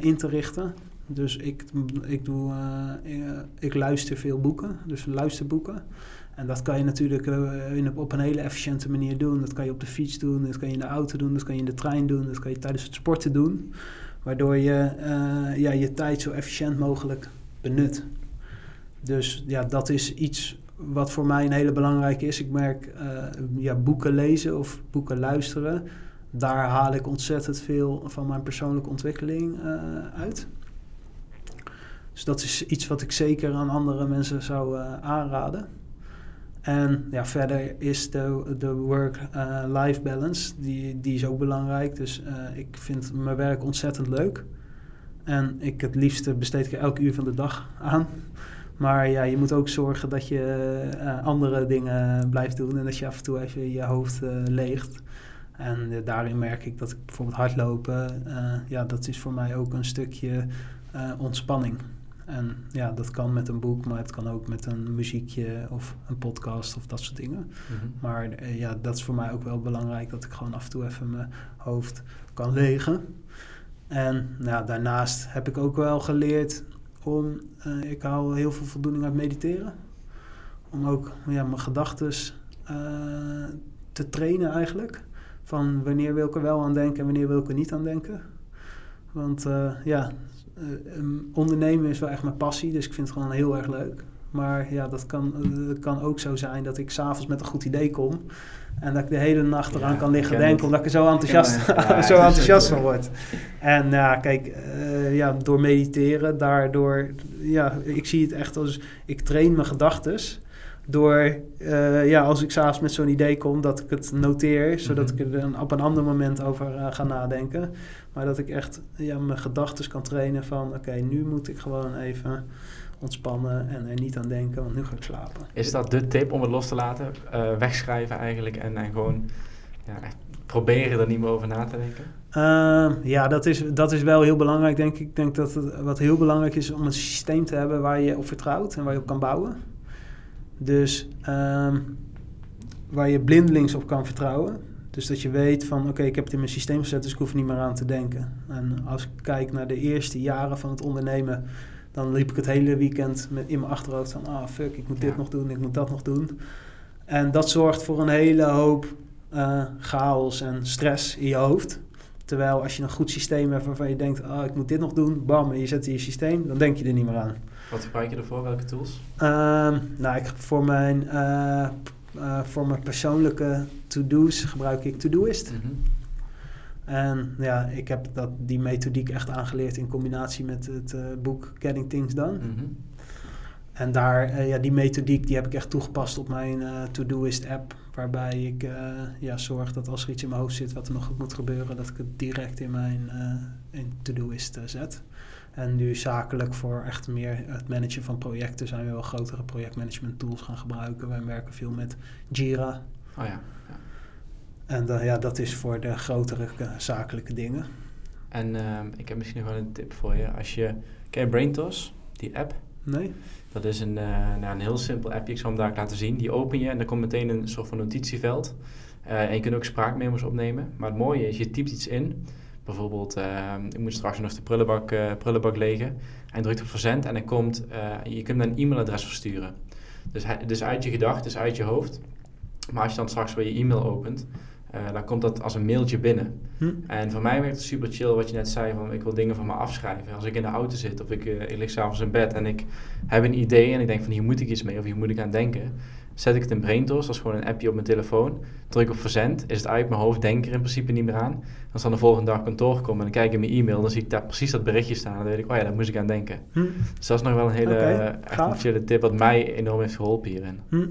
in te richten. Dus ik, ik, doe, ik luister veel boeken, dus luisterboeken. En dat kan je natuurlijk uh, op een hele efficiënte manier doen. Dat kan je op de fiets doen, dat kan je in de auto doen, dat kan je in de trein doen, dat kan je tijdens het sporten doen. Waardoor je ja, je tijd zo efficiënt mogelijk benut. Dus ja, dat is iets wat voor mij een hele belangrijke is. Ik merk ja, boeken lezen of boeken luisteren. Daar haal ik ontzettend veel van mijn persoonlijke ontwikkeling uit. Dus dat is iets wat ik zeker aan andere mensen zou aanraden. En ja, verder is de, de work-life balance, die, die is ook belangrijk. Dus uh, ik vind mijn werk ontzettend leuk. En ik het liefste besteed ik er elk uur van de dag aan. Maar ja, je moet ook zorgen dat je andere dingen blijft doen en dat je af en toe even je hoofd uh, leegt. En daarin merk ik dat ik bijvoorbeeld hardlopen, ja, dat is voor mij ook een stukje ontspanning. En ja, dat kan met een boek, maar het kan ook met een muziekje of een podcast of dat soort dingen. Mhm. Maar eh, ja, dat is voor mij ook wel belangrijk dat ik gewoon af en toe even mijn hoofd kan legen. En nou, daarnaast heb ik ook wel geleerd om, eh, ik haal heel veel voldoening uit mediteren. Om ook ja, mijn gedachten te trainen eigenlijk. Van wanneer wil ik er wel aan denken en wanneer wil ik er niet aan denken. Want eh, ja, eh, ondernemen is wel echt mijn passie, dus ik vind het gewoon heel erg leuk. Maar ja, dat kan, uh, kan ook zo zijn dat ik s'avonds met een goed idee kom. En dat ik de hele nacht eraan Ja, kan liggen denken, het. omdat ik er zo enthousiast, Ja, zo enthousiast van word. En ja, kijk, eh, ja, door mediteren, daardoor, ja, ik zie het echt als, ik train mijn gedachtes. Door, eh, ja, als ik s'avonds met zo'n idee kom, dat ik het noteer, zodat Mhm. ik er dan op een ander moment over eh, ga nadenken. Maar dat ik echt ja, mijn gedachten kan trainen van, oké, nu moet ik gewoon even ontspannen en er niet aan denken, want nu ga ik slapen. Is dat de tip om het los te laten? Eh, wegschrijven eigenlijk en, en gewoon ja, proberen er niet meer over na te denken? Ehm, ja, dat is, dat is wel heel belangrijk, denk ik. Ik denk dat het, wat heel belangrijk is om een systeem te hebben waar je op vertrouwt en waar je op kan bouwen. Dus ehm, waar je blindelings op kan vertrouwen. Dus dat je weet van, oké, ik heb het in mijn systeem gezet, dus ik hoef er niet meer aan te denken. En als ik kijk naar de eerste jaren van het ondernemen, dan liep ik het hele weekend met, in mijn achterhoofd van, ah fuck, ik moet dit Ja. nog doen, ik moet dat nog doen. En dat zorgt voor een hele hoop eh, chaos en stress in je hoofd. Terwijl als je een goed systeem hebt waarvan je denkt, ah, ik moet dit nog doen, bam, en je zet in je systeem, dan denk je er niet meer aan. Wat gebruik je ervoor? Welke tools? Ehm, nou, ik, voor, mijn, eh, eh, voor mijn persoonlijke to-do's gebruik ik Todoist. Mhm. En ja, ik heb dat, die methodiek echt aangeleerd in combinatie met het eh, boek Getting Things Done. Mhm. En daar, ja, die methodiek die heb ik echt toegepast op mijn eh Todoist app. Waarbij ik ja, zorg dat als er iets in mijn hoofd zit wat er nog moet gebeuren, dat ik het direct in mijn in Todoist zet. En nu zakelijk voor echt meer het managen van projecten zijn we wel grotere projectmanagement tools gaan gebruiken. Wij werken veel met Jira. Oh ja. ja. En dan, ja, dat is voor de grotere eh, zakelijke dingen. En ehm, ik heb misschien nog wel een tip voor je. Als je, ken je BrainTos, die app? Nee? Dat is een, eh, nou, een heel simpel appje, ik zal hem daar laten zien. Die open je en dan komt meteen een soort van notitieveld. Eh, en je kunt ook spraakmemo's opnemen. Maar het mooie is, je typt iets in. Bijvoorbeeld, eh, ik moet straks nog de prullenbak, eh, prullenbak legen. En drukt op verzend en dan komt, eh, je kunt een e-mailadres versturen. Dus, hij- dus uit je gedachten, dus uit je hoofd. Maar als je dan straks weer je e-mail opent, eh, dan komt dat als een mailtje binnen. Hm? En voor mij werkt het super chill wat je net zei, van ik wil dingen van me afschrijven. Als ik in de auto zit of ik, eh, ik lig s'avonds in bed en ik heb een idee en ik denk van hier moet ik iets mee of hier moet ik aan denken. Zet ik het in BrainTos, dat is gewoon een appje op mijn telefoon. Druk op verzend, is het uit mijn hoofd, denk er in principe niet meer aan. Als dan de volgende dag kantoor komen en dan kijk ik in mijn e-mail, dan zie ik daar precies dat berichtje staan. En dan weet ik, oh ja, daar moest ik aan denken. Hm? Dus dat is nog wel een hele Oké, eh, echt een tip wat mij enorm heeft geholpen hierin. Hm?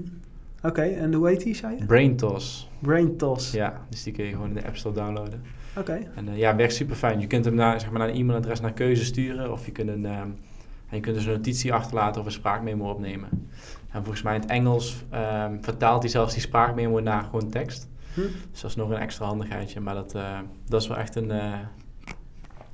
Oké, en hoe heet die, zei je? BrainTos, Brain Toss. ja, dus die kun je gewoon in de App Store downloaden. Oké. En eh, ja, werkt super fijn. Je kunt hem naar, zeg maar, naar een e-mailadres naar keuze sturen. Of je kunt, een, ehm, en je kunt dus een notitie achterlaten of een spraakmemo opnemen. En volgens mij in het Engels ehm, vertaalt hij zelfs die spraakmemo naar gewoon tekst. Hm? Dus dat is nog een extra handigheidje. Maar dat, eh, dat is wel echt een, eh,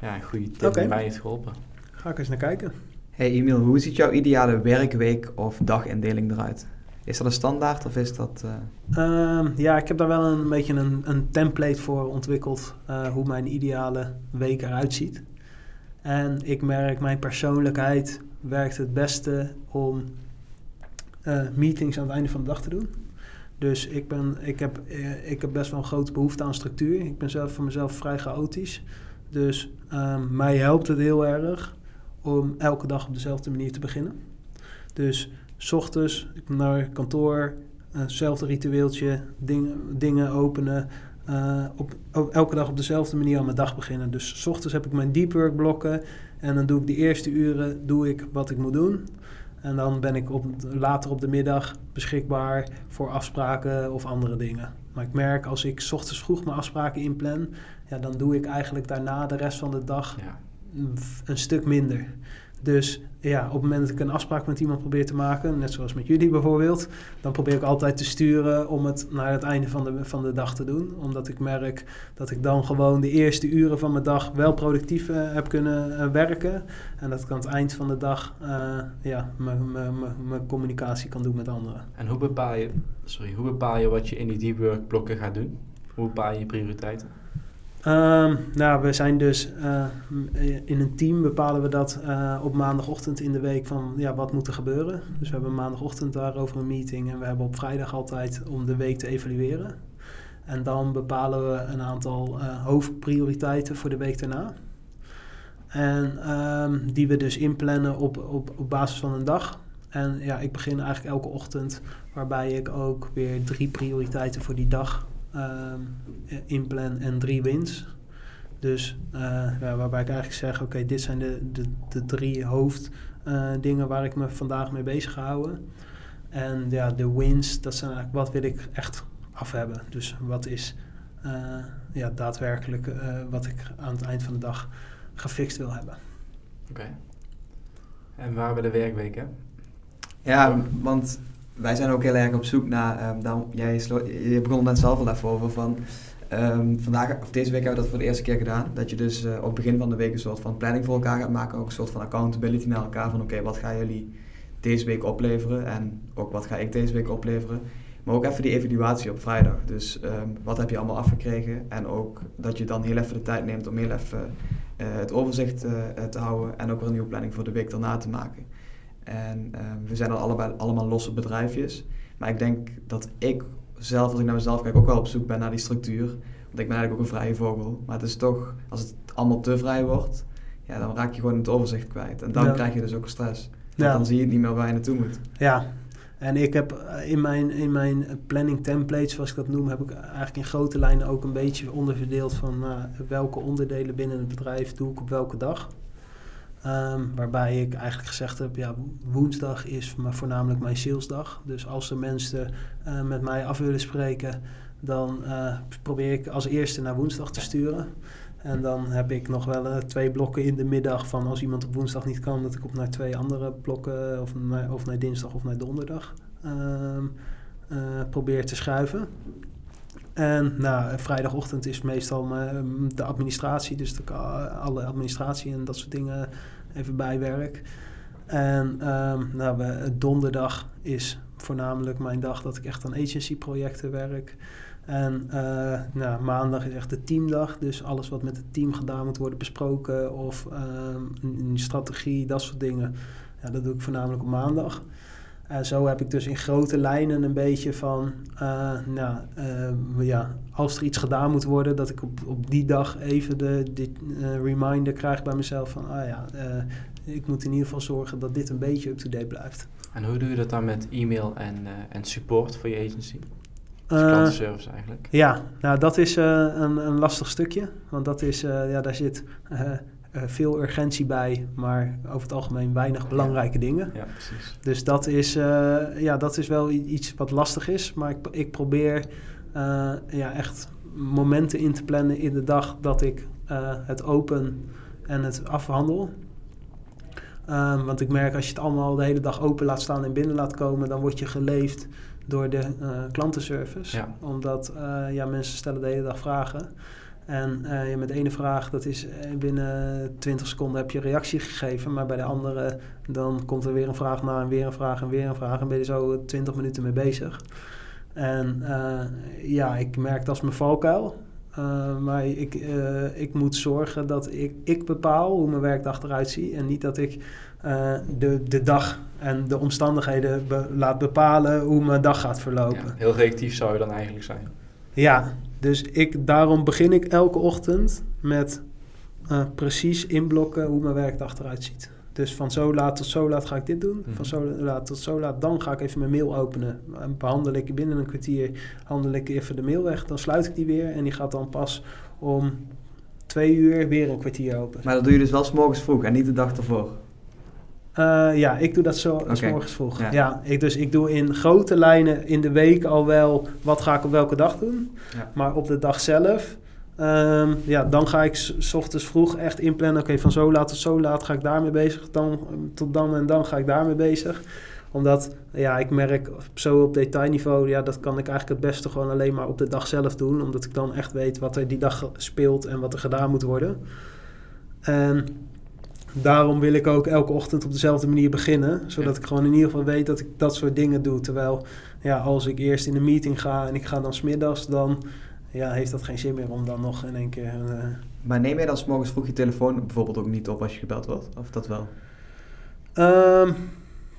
ja, een goede tip die mij heeft geholpen. Ga ik eens naar kijken. Hey Emiel, hoe ziet jouw ideale werkweek of dagindeling eruit? Is dat een standaard of is dat... eh, Ehm, ja, ik heb daar wel een beetje een, een template voor ontwikkeld. eh, hoe mijn ideale week eruit ziet. En ik merk, mijn persoonlijkheid werkt het beste om meetings aan het einde van de dag te doen. Dus ik, ben, ik, heb, eh, ik heb best wel een grote behoefte aan structuur. Ik ben zelf voor mezelf vrij chaotisch. Dus ehm, mij helpt het heel erg om elke dag op dezelfde manier te beginnen. Dus 's ochtends naar kantoor, hetzelfde ritueeltje, dingen, dingen openen. eh, op, op- elke dag op dezelfde manier aan mijn dag beginnen. Dus 's ochtends heb ik mijn deep work blokken. En dan doe ik de eerste uren doe ik wat ik moet doen. En dan ben ik op, later op de middag beschikbaar voor afspraken of andere dingen. Maar ik merk als ik 's ochtends vroeg mijn afspraken inplan, ja, dan doe ik eigenlijk daarna de rest van de dag Ja. een stuk minder. Dus ja, op het moment dat ik een afspraak met iemand probeer te maken, net zoals met jullie bijvoorbeeld, dan probeer ik altijd te sturen om het naar het einde van de, van de dag te doen. Omdat ik merk dat ik dan gewoon de eerste uren van mijn dag wel productief uh, heb kunnen uh, werken. En dat ik aan het eind van de dag uh, ja, mijn communicatie kan doen met anderen. En hoe bepaal je, sorry, hoe bepaal je wat je in die deep work blokken gaat doen? Hoe bepaal je je prioriteiten? Um, nou, we zijn dus uh, in een team bepalen we dat uh, op maandagochtend in de week van ja, wat moet er gebeuren. Dus we hebben maandagochtend daarover een meeting en we hebben op vrijdag altijd om de week te evalueren. En dan bepalen we een aantal uh, hoofdprioriteiten voor de week daarna. En um, die we dus inplannen op, op, op basis van een dag. En ja, ik begin eigenlijk elke ochtend waarbij ik ook weer drie prioriteiten voor die dag inplan en drie wins. Dus uh, ja, waarbij ik eigenlijk zeg, oké, dit zijn de, de, de drie hoofddingen uh, waar ik me vandaag mee bezig ga houden. En ja, de wins, dat zijn eigenlijk wat wil ik echt af hebben. Dus wat is uh, ja, daadwerkelijk wat ik aan het eind van de dag gefixt wil hebben. Oké. Okay. En waar we de werkweken? Ja, want wij zijn ook heel erg op zoek naar, um, jij je begon net zelf al even over van, um, vandaag, of deze week hebben we dat voor de eerste keer gedaan. Dat je dus uh, op het begin van de week een soort van planning voor elkaar gaat maken, ook een soort van accountability naar elkaar van oké, wat gaan jullie deze week opleveren en ook wat ga ik deze week opleveren. Maar ook even die evaluatie op vrijdag. Dus um, wat heb je allemaal afgekregen en ook dat je dan heel even de tijd neemt om heel even uh, het overzicht uh, te houden en ook weer een nieuwe planning voor de week daarna te maken. En uh, we zijn dan allebei allemaal losse bedrijfjes. Maar ik denk dat ik zelf, als ik naar mezelf kijk, ook wel op zoek ben naar die structuur. Want ik ben eigenlijk ook een vrije vogel. Maar het is toch, als het allemaal te vrij wordt, ja, dan raak je gewoon het overzicht kwijt. En dan ja. krijg je dus ook stress. Want ja. dan zie je het niet meer waar je naartoe moet. Ja, en ik heb in mijn, in mijn planning template, zoals ik dat noem, heb ik eigenlijk in grote lijnen ook een beetje onderverdeeld van uh, welke onderdelen binnen het bedrijf doe ik op welke dag. Um, waarbij ik eigenlijk gezegd heb, ja, woensdag is voornamelijk mijn salesdag. Dus als de mensen uh, met mij af willen spreken, dan uh, probeer ik als eerste naar woensdag te sturen. En dan heb ik nog wel uh, twee blokken in de middag van als iemand op woensdag niet kan, dat ik op naar twee andere blokken, of naar, of naar dinsdag of naar donderdag, um, probeer te schuiven. En nou, vrijdagochtend is meestal mijn, de administratie, dus de, alle administratie en dat soort dingen even bijwerk. En um, nou, donderdag is voornamelijk mijn dag dat ik echt aan agency projecten werk. En uh, nou, maandag is echt de teamdag. Dus alles wat met het team gedaan moet worden besproken of um, strategie, dat soort dingen. Ja, dat doe ik voornamelijk op maandag. En zo heb ik dus in grote lijnen een beetje van, uh, nou, uh, ja, als er iets gedaan moet worden, dat ik op, op die dag even de, de uh, reminder krijg bij mezelf van, ah ja, ik moet in ieder geval zorgen dat dit een beetje up-to-date blijft. En hoe doe je dat dan met e-mail en, en support voor je agency? Dus klantenservice eigenlijk. Ja, nou dat is een, een lastig stukje, want dat is, ja, daar zit uh, veel urgentie bij, maar over het algemeen weinig belangrijke ja. dingen. Ja, precies. Dus dat is, uh, ja, dat is wel iets wat lastig is, maar ik, ik probeer uh, ja, echt momenten in te plannen in de dag dat ik het open en het afhandel. Um, want ik merk als je het allemaal de hele dag open laat staan en binnen laat komen, dan word je geleefd door de klantenservice. Ja. Omdat ja, mensen stellen de hele dag vragen. En uh, met de ene vraag, dat is binnen 20 seconden heb je reactie gegeven. Maar bij de andere, dan komt er weer een vraag na en weer een vraag en weer een vraag. En ben je zo 20 minuten mee bezig. En uh, ja, ik merk dat als mijn valkuil. Uh, maar ik, ik moet zorgen dat ik, ik bepaal hoe mijn werkdag eruit ziet. En niet dat ik de, de dag en de omstandigheden be laat bepalen hoe mijn dag gaat verlopen. Ja, heel reactief zou je dan eigenlijk zijn. Ja, dus ik, daarom begin ik elke ochtend met uh, precies inblokken hoe mijn werkdag eruit ziet. Dus van zo laat tot zo laat ga ik dit doen. Mm -hmm. Van zo laat tot zo laat, dan ga ik even mijn mail openen. En behandel ik binnen een kwartier, handel ik even de mail weg. Dan sluit ik die weer en die gaat dan pas om twee uur weer een kwartier open. Maar dat doe je dus wel s morgens vroeg en niet de dag ervoor? Uh, ja, ik doe dat zo okay. s morgens vroeg. Ja. ja, ik, dus ik doe in grote lijnen in de week al wel wat ga ik op welke dag doen. Ja. Maar op de dag zelf Ehm, ja, dan ga ik s, s ochtends vroeg echt inplannen. Oké, van zo laat tot zo laat ga ik daarmee bezig. Dan, tot dan en dan ga ik daarmee bezig. Omdat, ja, ik merk zo op detailniveau... Ja, dat kan ik eigenlijk het beste gewoon alleen maar op de dag zelf doen. Omdat ik dan echt weet wat er die dag speelt en wat er gedaan moet worden. En daarom wil ik ook elke ochtend op dezelfde manier beginnen. Zodat ik gewoon in ieder geval weet dat ik dat soort dingen doe. Terwijl, ja, als ik eerst in een meeting ga en ik ga dan smiddags... dan ja, heeft dat geen zin meer om dan nog in één keer... Uh... Maar neem jij dan s morgens vroeg je telefoon bijvoorbeeld ook niet op als je gebeld wordt? Of dat wel? Um,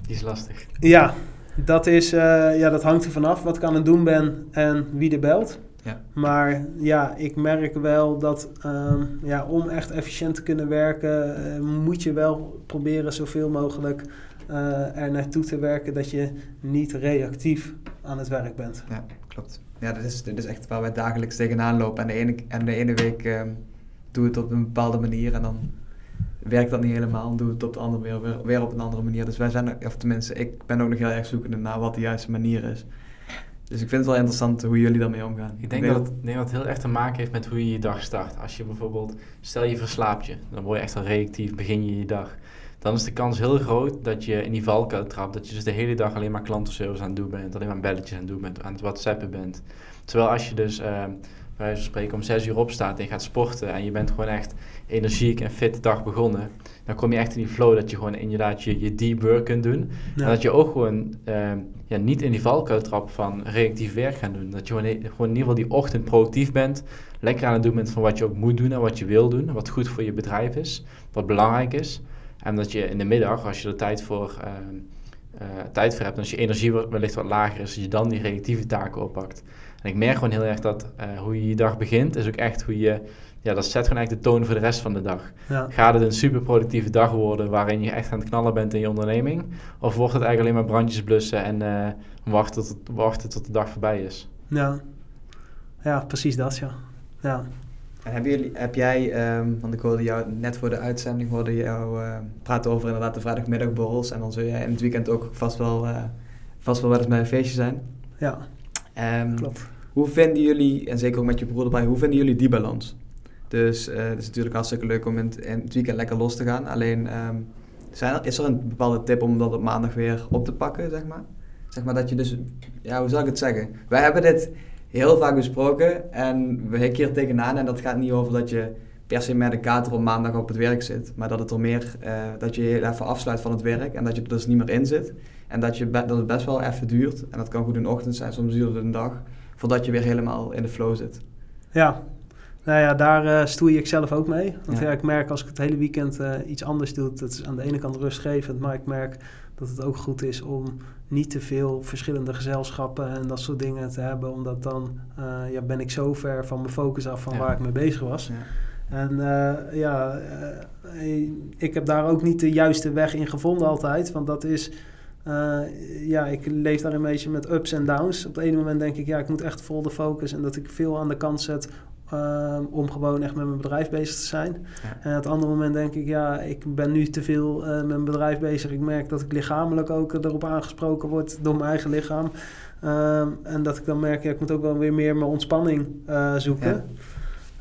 Die is lastig. Ja, dat, is, uh, ja, dat hangt er vanaf wat ik aan het doen ben en wie er belt. Ja. Maar ja, ik merk wel dat um, ja, om echt efficiënt te kunnen werken, uh, moet je wel proberen zoveel mogelijk uh, er naartoe te werken dat je niet reactief aan het werk bent. Ja, klopt. Ja, dat is, dat is echt waar wij dagelijks tegenaan lopen. En de ene, en de ene week uh, doe het op een bepaalde manier en dan werkt dat niet helemaal. Dan doe het op de andere weer, weer, weer op een andere manier. Dus wij zijn, of tenminste, ik ben ook nog heel erg zoekende naar wat de juiste manier is. Dus ik vind het wel interessant hoe jullie daarmee omgaan. Ik denk, dat, het, denk dat het heel erg te maken heeft met hoe je je dag start. Als je bijvoorbeeld, stel je verslaapt je, dan word je echt al reactief, begin je je dag. Dan is de kans heel groot dat je in die valkuil trapt. Dat je dus de hele dag alleen maar klantenservice aan het doen bent. Alleen maar belletjes aan het doen bent, aan het whatsappen bent. Terwijl als je dus, uh, bij wijze van spreken, om zes uur opstaat en je gaat sporten. En je bent gewoon echt energiek en fit de dag begonnen. Dan kom je echt in die flow dat je gewoon inderdaad je, je deep work kunt doen. Ja. En dat je ook gewoon uh, ja, niet in die valkuil trapt van reactief werk gaan doen. Dat je gewoon, gewoon in ieder geval die ochtend productief bent. Lekker aan het doen bent van wat je ook moet doen en wat je wil doen. Wat goed voor je bedrijf is. Wat belangrijk is. En dat je in de middag, als je er tijd voor, uh, uh, tijd voor hebt, en als je energie wellicht wat lager is, dat je dan die reactieve taken oppakt. En ik merk gewoon heel erg dat uh, hoe je je dag begint, is ook echt hoe je, ja, dat zet gewoon eigenlijk de toon voor de rest van de dag. Ja. Gaat het een super productieve dag worden waarin je echt aan het knallen bent in je onderneming? Of wordt het eigenlijk alleen maar brandjes blussen en uh, wachten, tot, wachten tot de dag voorbij is? Ja, ja precies dat, ja. ja. En heb, jullie, heb jij, um, want ik hoorde jou net voor de uitzending, hoorde jou uh, praten over inderdaad de vrijdagmiddagborrels. En dan zul jij in het weekend ook vast wel, uh, vast wel wel eens bij een feestje zijn. Ja, um, klopt. Hoe vinden jullie, en zeker ook met je broer erbij, hoe vinden jullie die balans? Dus uh, het is natuurlijk hartstikke leuk om in het, in het weekend lekker los te gaan. Alleen, um, zijn er, is er een bepaalde tip om dat op maandag weer op te pakken, zeg maar? Zeg maar dat je dus, ja, hoe zal ik het zeggen? Wij hebben dit heel vaak besproken en we hikken hier tegenaan. En dat gaat niet over dat je per se met een kater op maandag op het werk zit. Maar dat het er meer, uh, dat je je even afsluit van het werk en dat je er dus niet meer in zit. En dat, je, dat het best wel even duurt. En dat kan goed een ochtend zijn, soms duurt het een dag. Voordat je weer helemaal in de flow zit. Ja, nou ja, daar uh, stoei ik zelf ook mee. Want ja. ja. ik merk als ik het hele weekend uh, iets anders doe, dat is aan de ene kant rustgevend, maar ik merk dat het ook goed is om niet te veel verschillende gezelschappen en dat soort dingen te hebben, omdat dan uh, ja, ben ik zo ver van mijn focus af van ja. waar ik mee bezig was. Ja. En ja, ik heb daar ook niet de juiste weg in gevonden altijd, want dat is, ja, ik leef daar een beetje met ups en downs. Op het ene moment denk ik, ja, ik moet echt vol de focus en dat ik veel aan de kant zet uh, om gewoon echt met mijn bedrijf bezig te zijn. Ja. En op het andere moment denk ik, ja, ik ben nu te veel uh, met mijn bedrijf bezig. Ik merk dat ik lichamelijk ook erop aangesproken word door mijn eigen lichaam. Uh, en dat ik dan merk, ja, ik moet ook wel weer meer mijn ontspanning zoeken.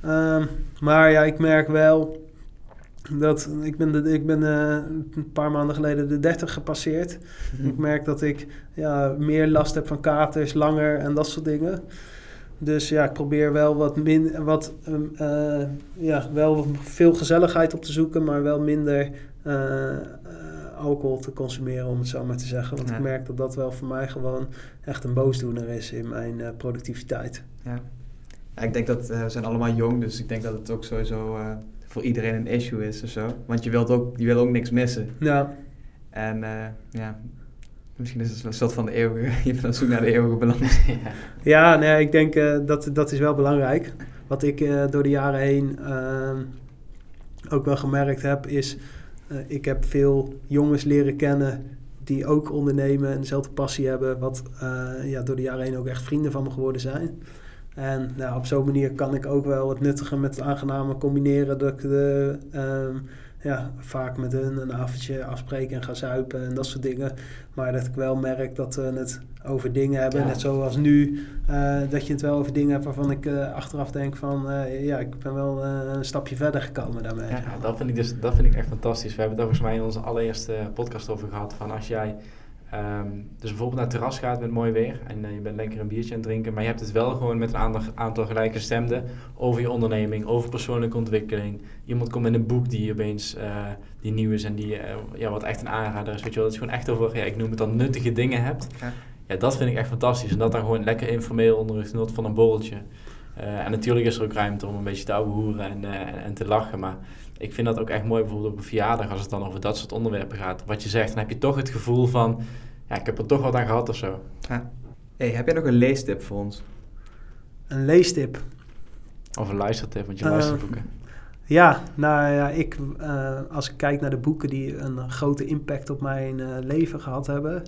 Ja. maar ja, ik merk wel dat ik ben, de, ik ben een paar maanden geleden de 30 gepasseerd. Ik merk dat ik ja, meer last heb van katers, langer en dat soort dingen. Dus ja, ik probeer wel wat min, wat, um, uh, ja, wel veel gezelligheid op te zoeken, maar wel minder uh, uh, alcohol te consumeren, om het zo maar te zeggen. Want Ja. ik merk dat dat wel voor mij gewoon echt een boosdoener is in mijn productiviteit. Ja. ja. Ik denk dat we zijn allemaal jong, dus ik denk dat het ook sowieso voor iedereen een issue is of zo. Want je wilt ook, je wil ook niks missen. Ja. En uh, ja, misschien is het een soort van de eeuwige, je bent op zoek naar de eeuwige balans. ja, ja nee, ik denk uh, dat dat is wel belangrijk. Wat ik uh, door de jaren heen ook wel gemerkt heb, is ik heb veel jongens leren kennen die ook ondernemen en dezelfde passie hebben, wat ja, door de jaren heen ook echt vrienden van me geworden zijn. En nou, op zo'n manier kan ik ook wel het nuttige met het aangename combineren. Dat ik de, um, ja, vaak met hun een avondje afspreken en gaan zuipen en dat soort dingen. Maar dat ik wel merk dat we het over dingen hebben, Ja. net zoals nu, eh, dat je het wel over dingen hebt waarvan ik eh, achteraf denk van, eh, ja, ik ben wel een stapje verder gekomen daarmee. Ja, dat vind ik dus dat vind ik echt fantastisch. We hebben het daar volgens mij in onze allereerste podcast over gehad. Van als jij ehm, dus bijvoorbeeld naar het terras gaat met mooi weer en eh, je bent lekker een biertje aan het drinken, maar je hebt het wel gewoon met een aantal, aantal gelijke stemden over je onderneming, over persoonlijke ontwikkeling. Iemand komt met een boek die opeens eh, die nieuw is en die eh, ja, wat echt een aanrader is. Weet je wel, dat je gewoon echt over, ja, ik noem het dan nuttige dingen hebt. Ja. Ja, dat vind ik echt fantastisch. En dat dan gewoon lekker informeel onder het genot van een borreltje. En natuurlijk is er ook ruimte om een beetje te ouwehoeren en, eh, en, en te lachen. Maar ik vind dat ook echt mooi bijvoorbeeld op een verjaardag als het dan over dat soort onderwerpen gaat. Wat je zegt, dan heb je toch het gevoel van, ja, ik heb er toch wat aan gehad of zo. Hey, heb jij nog een leestip voor ons? Een leestip. Of een luistertip, want je Eh, luistert boeken. Ja, nou ja, ik, eh, als ik kijk naar de boeken die een grote impact op mijn eh, leven gehad hebben,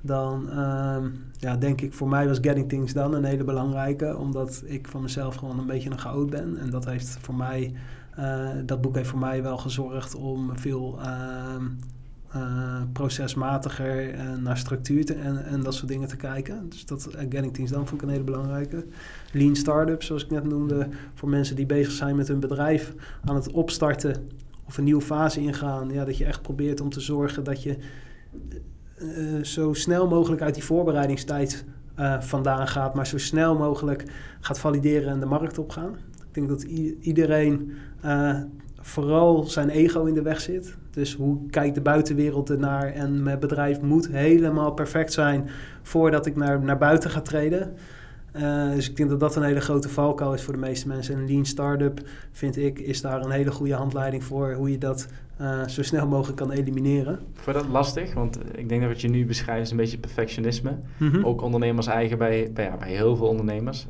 dan ehm, ja, denk ik voor mij was Getting Things Done een hele belangrijke, omdat ik van mezelf gewoon een beetje een chaot ben. En dat heeft voor mij, dat boek heeft voor mij wel gezorgd om veel ehm, eh, procesmatiger eh, naar structuur te, en, en dat soort dingen te kijken. Dus dat eh, Getting Things Done vond ik een hele belangrijke. Lean Startups, zoals ik net noemde, voor mensen die bezig zijn met hun bedrijf aan het opstarten of een nieuwe fase ingaan. Ja, dat je echt probeert om te zorgen dat je eh, zo snel mogelijk uit die voorbereidingstijd eh, vandaan gaat, maar zo snel mogelijk gaat valideren en de markt opgaan. Ik denk dat iedereen eh, vooral zijn ego in de weg zit. Dus hoe kijkt de buitenwereld ernaar en mijn bedrijf moet helemaal perfect zijn voordat ik naar, naar buiten ga treden. Eh, dus ik denk dat dat een hele grote valkuil is voor de meeste mensen. En Lean Startup, vind ik, is daar een hele goede handleiding voor hoe je dat eh, zo snel mogelijk kan elimineren. Vond je dat lastig? Want ik denk dat wat je nu beschrijft is een beetje perfectionisme. Mhm. Ook ondernemers eigen bij, bij, ja, bij heel veel ondernemers.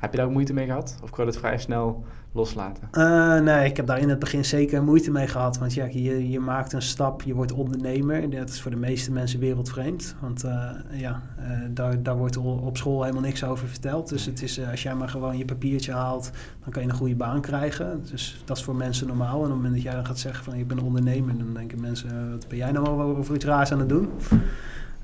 Heb je daar ook moeite mee gehad? Of kon het vrij snel loslaten? Eh, nee, ik heb daar in het begin zeker moeite mee gehad. Want ja, je, je maakt een stap, je wordt ondernemer. Dat is voor de meeste mensen wereldvreemd. Want eh, ja, eh, daar, daar wordt op school helemaal niks over verteld. Dus het is, als jij maar gewoon je papiertje haalt, dan kan je een goede baan krijgen. Dus dat is voor mensen normaal. En op het moment dat jij dan gaat zeggen van ik ben ondernemer, dan denken mensen, wat ben jij nou voor iets raars aan het doen?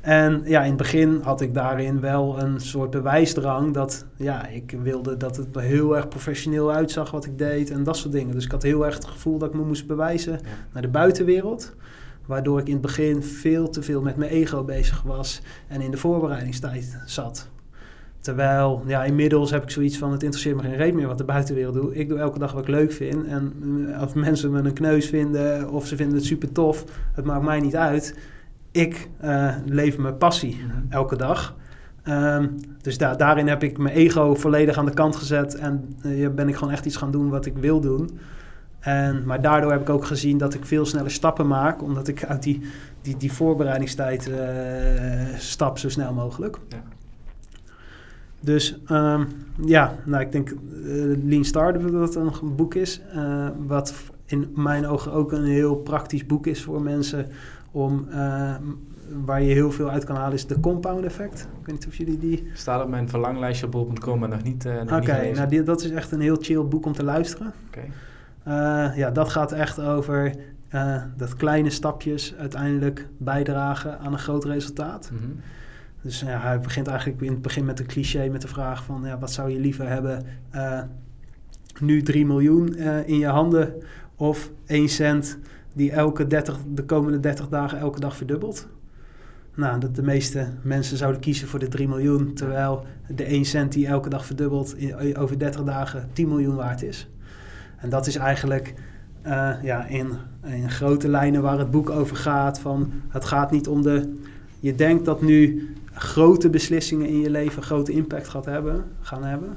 En ja, in het begin had ik daarin wel een soort bewijsdrang dat ja, ik wilde dat het heel erg professioneel uitzag wat ik deed en dat soort dingen. Dus ik had heel erg het gevoel dat ik me moest bewijzen naar de buitenwereld. Waardoor ik in het begin veel te veel met mijn ego bezig was en in de voorbereidingstijd zat. Terwijl, ja, inmiddels heb ik zoiets van, het interesseert me geen reet meer wat de buitenwereld doet. Ik doe elke dag wat ik leuk vind. En eh, of mensen me een kneus vinden of ze vinden het super tof, het maakt mij niet uit. Ik eh, leef mijn passie elke dag. Ehm, dus da- daarin heb ik mijn ego volledig aan de kant gezet en eh, ben ik gewoon echt iets gaan doen wat ik wil doen. En, maar daardoor heb ik ook gezien dat ik veel sneller stappen maak, omdat ik uit die, die, die voorbereidingstijd eh, stap zo snel mogelijk. Ja. Dus ehm, ja, nou, ik denk Lean Startup dat een boek is. wat in mijn ogen ook een heel praktisch boek is voor mensen om eh, waar je heel veel uit kan halen, is de compound effect. Ik weet niet of jullie die. Staat op mijn verlanglijstje op bol.com, maar nog niet, nog Oké, nou die, dat is echt een heel chill boek om te luisteren. Oké. Eh, ja, dat gaat echt over dat kleine stapjes uiteindelijk bijdragen aan een groot resultaat. Mhm. Dus ja, hij begint eigenlijk in het begin met een cliché met de vraag van ja, wat zou je liever hebben? nu 3 miljoen in je handen of 1 cent die elke 30, de komende 30 dagen elke dag verdubbelt? Nou, dat de meeste mensen zouden kiezen voor de 3 miljoen, terwijl de 1 cent die elke dag verdubbelt in, over 30 dagen 10 miljoen waard is. En dat is eigenlijk eh, ja, in, in grote lijnen waar het boek over gaat. Van, het gaat niet om de. Je denkt dat nu grote beslissingen in je leven grote impact gaat hebben, gaan hebben.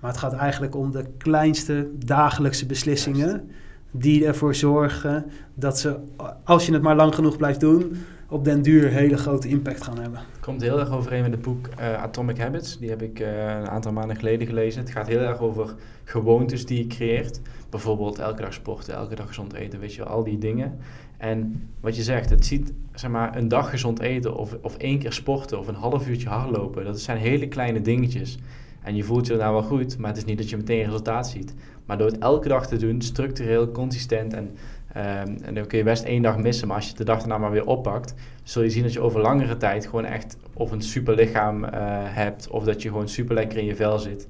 Maar het gaat eigenlijk om de kleinste dagelijkse beslissingen. Die ervoor zorgen dat ze, als je het maar lang genoeg blijft doen, op den duur hele grote impact gaan hebben. Komt heel erg overeen met het boek eh, Atomic Habits. Die heb ik eh, een aantal maanden geleden gelezen. Het gaat heel erg over gewoontes die je creëert. Bijvoorbeeld elke dag sporten, elke dag gezond eten, weet je al die dingen. En wat je zegt, het ziet, zeg maar, een dag gezond eten of, of één keer sporten of een half uurtje hardlopen. Dat zijn hele kleine dingetjes. En je voelt je nou wel goed, maar het is niet dat je meteen resultaat ziet. Maar door het elke dag te doen, structureel, consistent en Ehm, en dan kun je best één dag missen, maar als je de dag daarna maar weer oppakt, zul je zien dat je over langere tijd gewoon echt of een super lichaam uh, hebt, of dat je gewoon super lekker in je vel zit.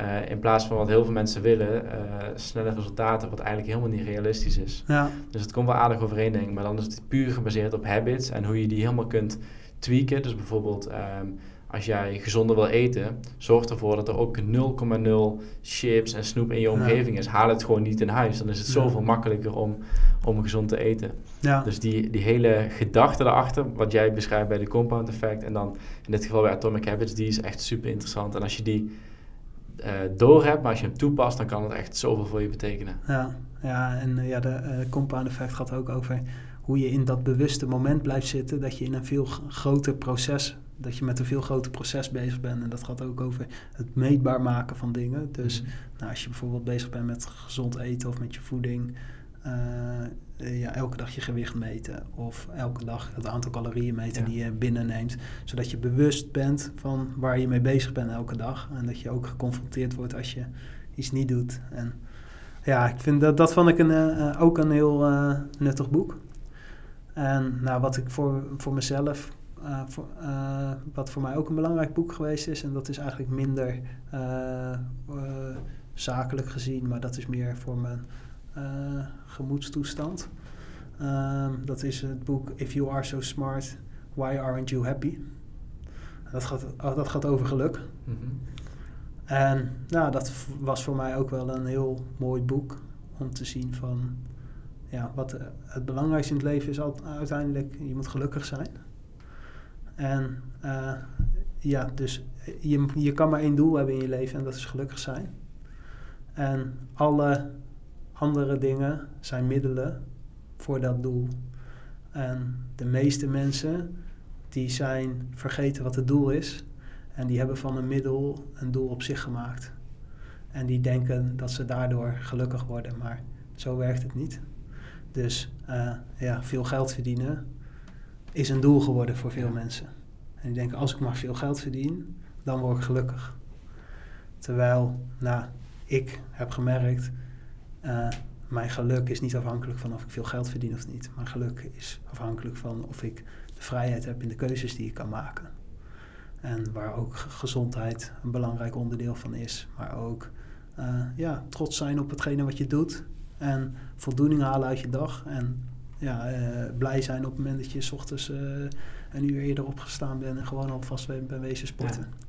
Uh, in plaats van wat heel veel mensen willen, uh, snelle resultaten, wat eigenlijk helemaal niet realistisch is. Ja. Dus het komt wel aardig overeen, denk ik. Maar dan is het puur gebaseerd op habits en hoe je die helemaal kunt tweaken. Dus bijvoorbeeld, um, als jij gezonder wil eten, zorg ervoor dat er ook 0,0 chips en snoep in je omgeving is. Haal het gewoon niet in huis. Dan is het zoveel makkelijker om, om gezond te eten. Ja. Dus die, die hele gedachte erachter, wat jij beschrijft bij de compound effect en dan in dit geval bij Atomic Habits, die is echt super interessant. En als je die uh, door hebt, maar als je hem toepast, dan kan het echt zoveel voor je betekenen. Ja, ja en uh, ja, de uh, compound effect gaat ook over hoe je in dat bewuste moment blijft zitten, dat je in een veel groter proces, dat je met een veel groter proces bezig bent. En dat gaat ook over het meetbaar maken van dingen. Dus mm-hmm. nou, als je bijvoorbeeld bezig bent met gezond eten of met je voeding, uh, ja, elke dag je gewicht meten. Of elke dag het aantal calorieën meten die je binnenneemt. Zodat je bewust bent van waar je mee bezig bent elke dag. En dat je ook geconfronteerd wordt als je iets niet doet. En ja, ik vind dat, dat vond ik een, uh, ook een heel uh, nuttig boek. En nou, wat ik voor, voor mezelf, voor, wat voor mij ook een belangrijk boek geweest is, en dat is eigenlijk minder zakelijk gezien, maar dat is meer voor mijn gemoedstoestand. Um, dat is het boek If You Are So Smart, Why Aren't You Happy? Dat gaat, oh, dat gaat over geluk. Mm -hmm. En nou, dat was voor mij ook wel een heel mooi boek om te zien van ja, wat het belangrijkste in het leven is uiteindelijk, je moet gelukkig zijn. En uh, ja, dus je, je kan maar één doel hebben in je leven en dat is gelukkig zijn. En alle andere dingen zijn middelen voor dat doel. En de meeste mensen die zijn vergeten wat het doel is. En die hebben van een middel een doel op zich gemaakt. En die denken dat ze daardoor gelukkig worden, maar zo werkt het niet. Dus uh, ja, veel geld verdienen is een doel geworden voor veel mensen. En die denken, als ik maar veel geld verdien, dan word ik gelukkig. Terwijl, nou, ik heb gemerkt, uh, mijn geluk is niet afhankelijk van of ik veel geld verdien of niet. Mijn geluk is afhankelijk van of ik de vrijheid heb in de keuzes die ik kan maken. En waar ook gezondheid een belangrijk onderdeel van is. Maar ook uh, ja, trots zijn op hetgene wat je doet. En voldoening halen uit je dag. En ja, uh, blij zijn op het moment dat je s ochtends uh, een uur eerder opgestaan bent en gewoon alvast bent wezen sporten. Ja.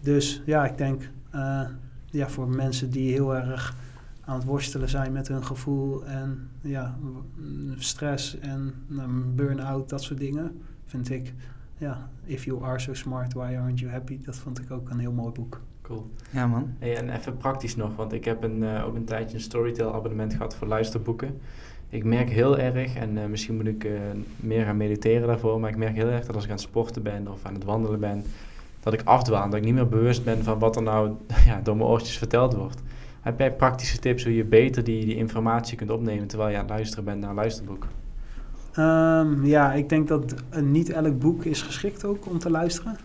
Dus ja, ik denk ja, voor mensen die heel erg aan het worstelen zijn met hun gevoel en ja, stress en nou, burn-out, dat soort dingen, vind ik, ja, If You Are So Smart, Why Aren't You Happy, dat vond ik ook een heel mooi boek. Cool. Ja, man. Hey, en even praktisch nog, want ik heb een, uh, ook een tijdje een Storytel abonnement gehad voor luisterboeken. Ik merk heel erg, en uh, misschien moet ik uh, meer gaan mediteren daarvoor, maar ik merk heel erg dat als ik aan het sporten ben of aan het wandelen ben, dat ik afdwaal. Dat ik niet meer bewust ben van wat er nou ja, door mijn oortjes verteld wordt. Heb jij praktische tips hoe je beter die, die informatie kunt opnemen terwijl je aan het luisteren bent naar een luisterboek? Um, ja, ik denk dat niet elk boek is geschikt ook om te luisteren.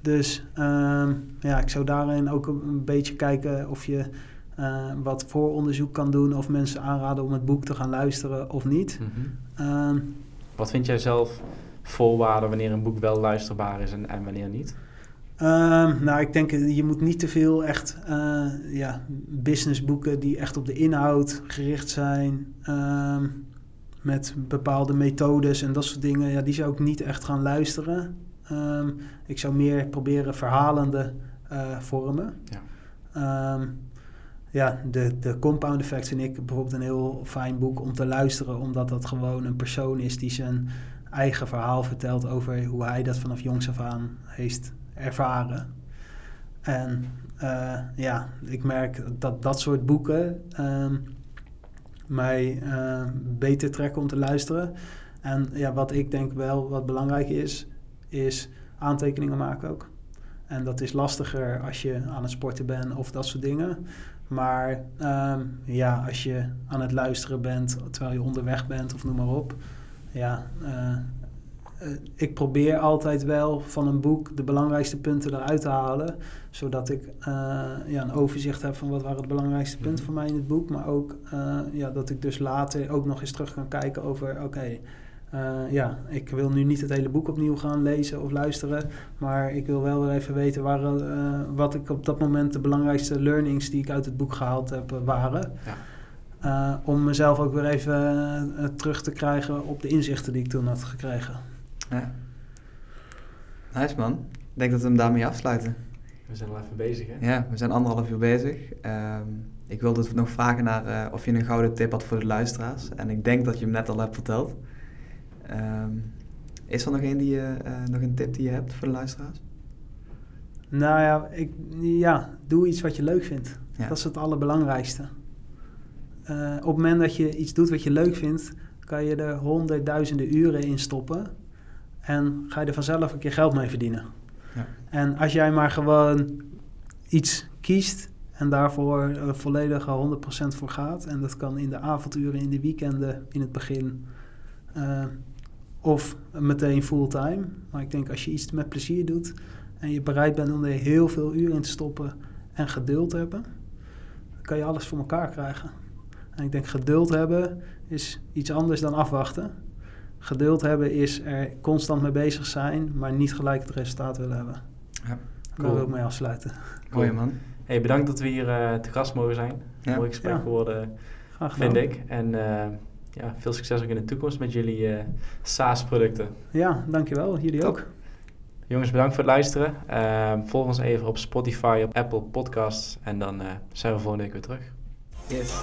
Dus um, ja, ik zou daarin ook een beetje kijken of je uh, wat vooronderzoek kan doen of mensen aanraden om het boek te gaan luisteren of niet. Mm -hmm. um, wat vind jij zelf voorwaarden wanneer een boek wel luisterbaar is en, en wanneer niet? Um, nou, ik denk je moet niet te veel echt uh, ja, businessboeken die echt op de inhoud gericht zijn. Um, met bepaalde methodes en dat soort dingen. Ja, die zou ik niet echt gaan luisteren. Ik zou meer proberen verhalende vormen. Ja. Ja, de, de Compound Effect vind ik bijvoorbeeld een heel fijn boek om te luisteren. Omdat dat gewoon een persoon is die zijn eigen verhaal vertelt over hoe hij dat vanaf jongs af aan heeft ervaren. En uh, ja, ik merk dat dat soort boeken um, mij uh, beter trekken om te luisteren. En ja, wat ik denk wel wat belangrijk is, is aantekeningen maken ook. En dat is lastiger als je aan het sporten bent of dat soort dingen. Maar um, ja, als je aan het luisteren bent terwijl je onderweg bent of noem maar op. Ja, uh, eh, ik probeer altijd wel van een boek de belangrijkste punten eruit te halen. Zodat ik eh, ja, een overzicht heb van wat waren de belangrijkste punten voor mij in het boek. Maar ook eh, ja, dat ik dus later ook nog eens terug kan kijken over oké. Ja, ik wil nu niet het hele boek opnieuw gaan lezen of luisteren. Maar ik wil wel weer even weten waar, wat ik op dat moment de belangrijkste learnings die ik uit het boek gehaald heb waren. Ja. om mezelf ook weer even terug te krijgen op de inzichten die ik toen had gekregen. Ja. Nice man. Ik denk dat we hem daarmee afsluiten. We zijn al even bezig hè? Ja, we zijn anderhalf uur bezig. Um, ik wilde nog vragen naar uh, of je een gouden tip had voor de luisteraars. En ik denk dat je hem net al hebt verteld. Um, is er nog een, die, uh, nog een tip die je hebt voor de luisteraars? Nou ja, ik, ja doe iets wat je leuk vindt. Ja. Dat is het allerbelangrijkste. Uh, op het moment dat je iets doet wat je leuk vindt, kan je er honderdduizenden uren in stoppen. En ga je er vanzelf een keer geld mee verdienen. Ja. En als jij maar gewoon iets kiest en daarvoor uh, volledig 100% voor gaat. En dat kan in de avonduren, in de weekenden, in het begin. Uh, of meteen fulltime. Maar ik denk als je iets met plezier doet en je bereid bent om er heel veel uren in te stoppen en geduld te hebben, dan kan je alles voor elkaar krijgen. En ik denk geduld hebben is iets anders dan afwachten. Geduld hebben is er constant mee bezig zijn, maar niet gelijk het resultaat willen hebben. Ja, cool. Daar wil ik mee afsluiten. Mooi man. Hey, bedankt dat we hier uh, te gast mogen zijn. Ja. Mooi gesprek geworden, vind ik. En uh, ja, veel succes ook in de toekomst met jullie uh, SaaS-producten. Ja, dankjewel. Jullie ook. Jongens, bedankt voor het luisteren. volg ons even op Spotify, op Apple Podcasts. En dan zijn we volgende week weer terug. Yes.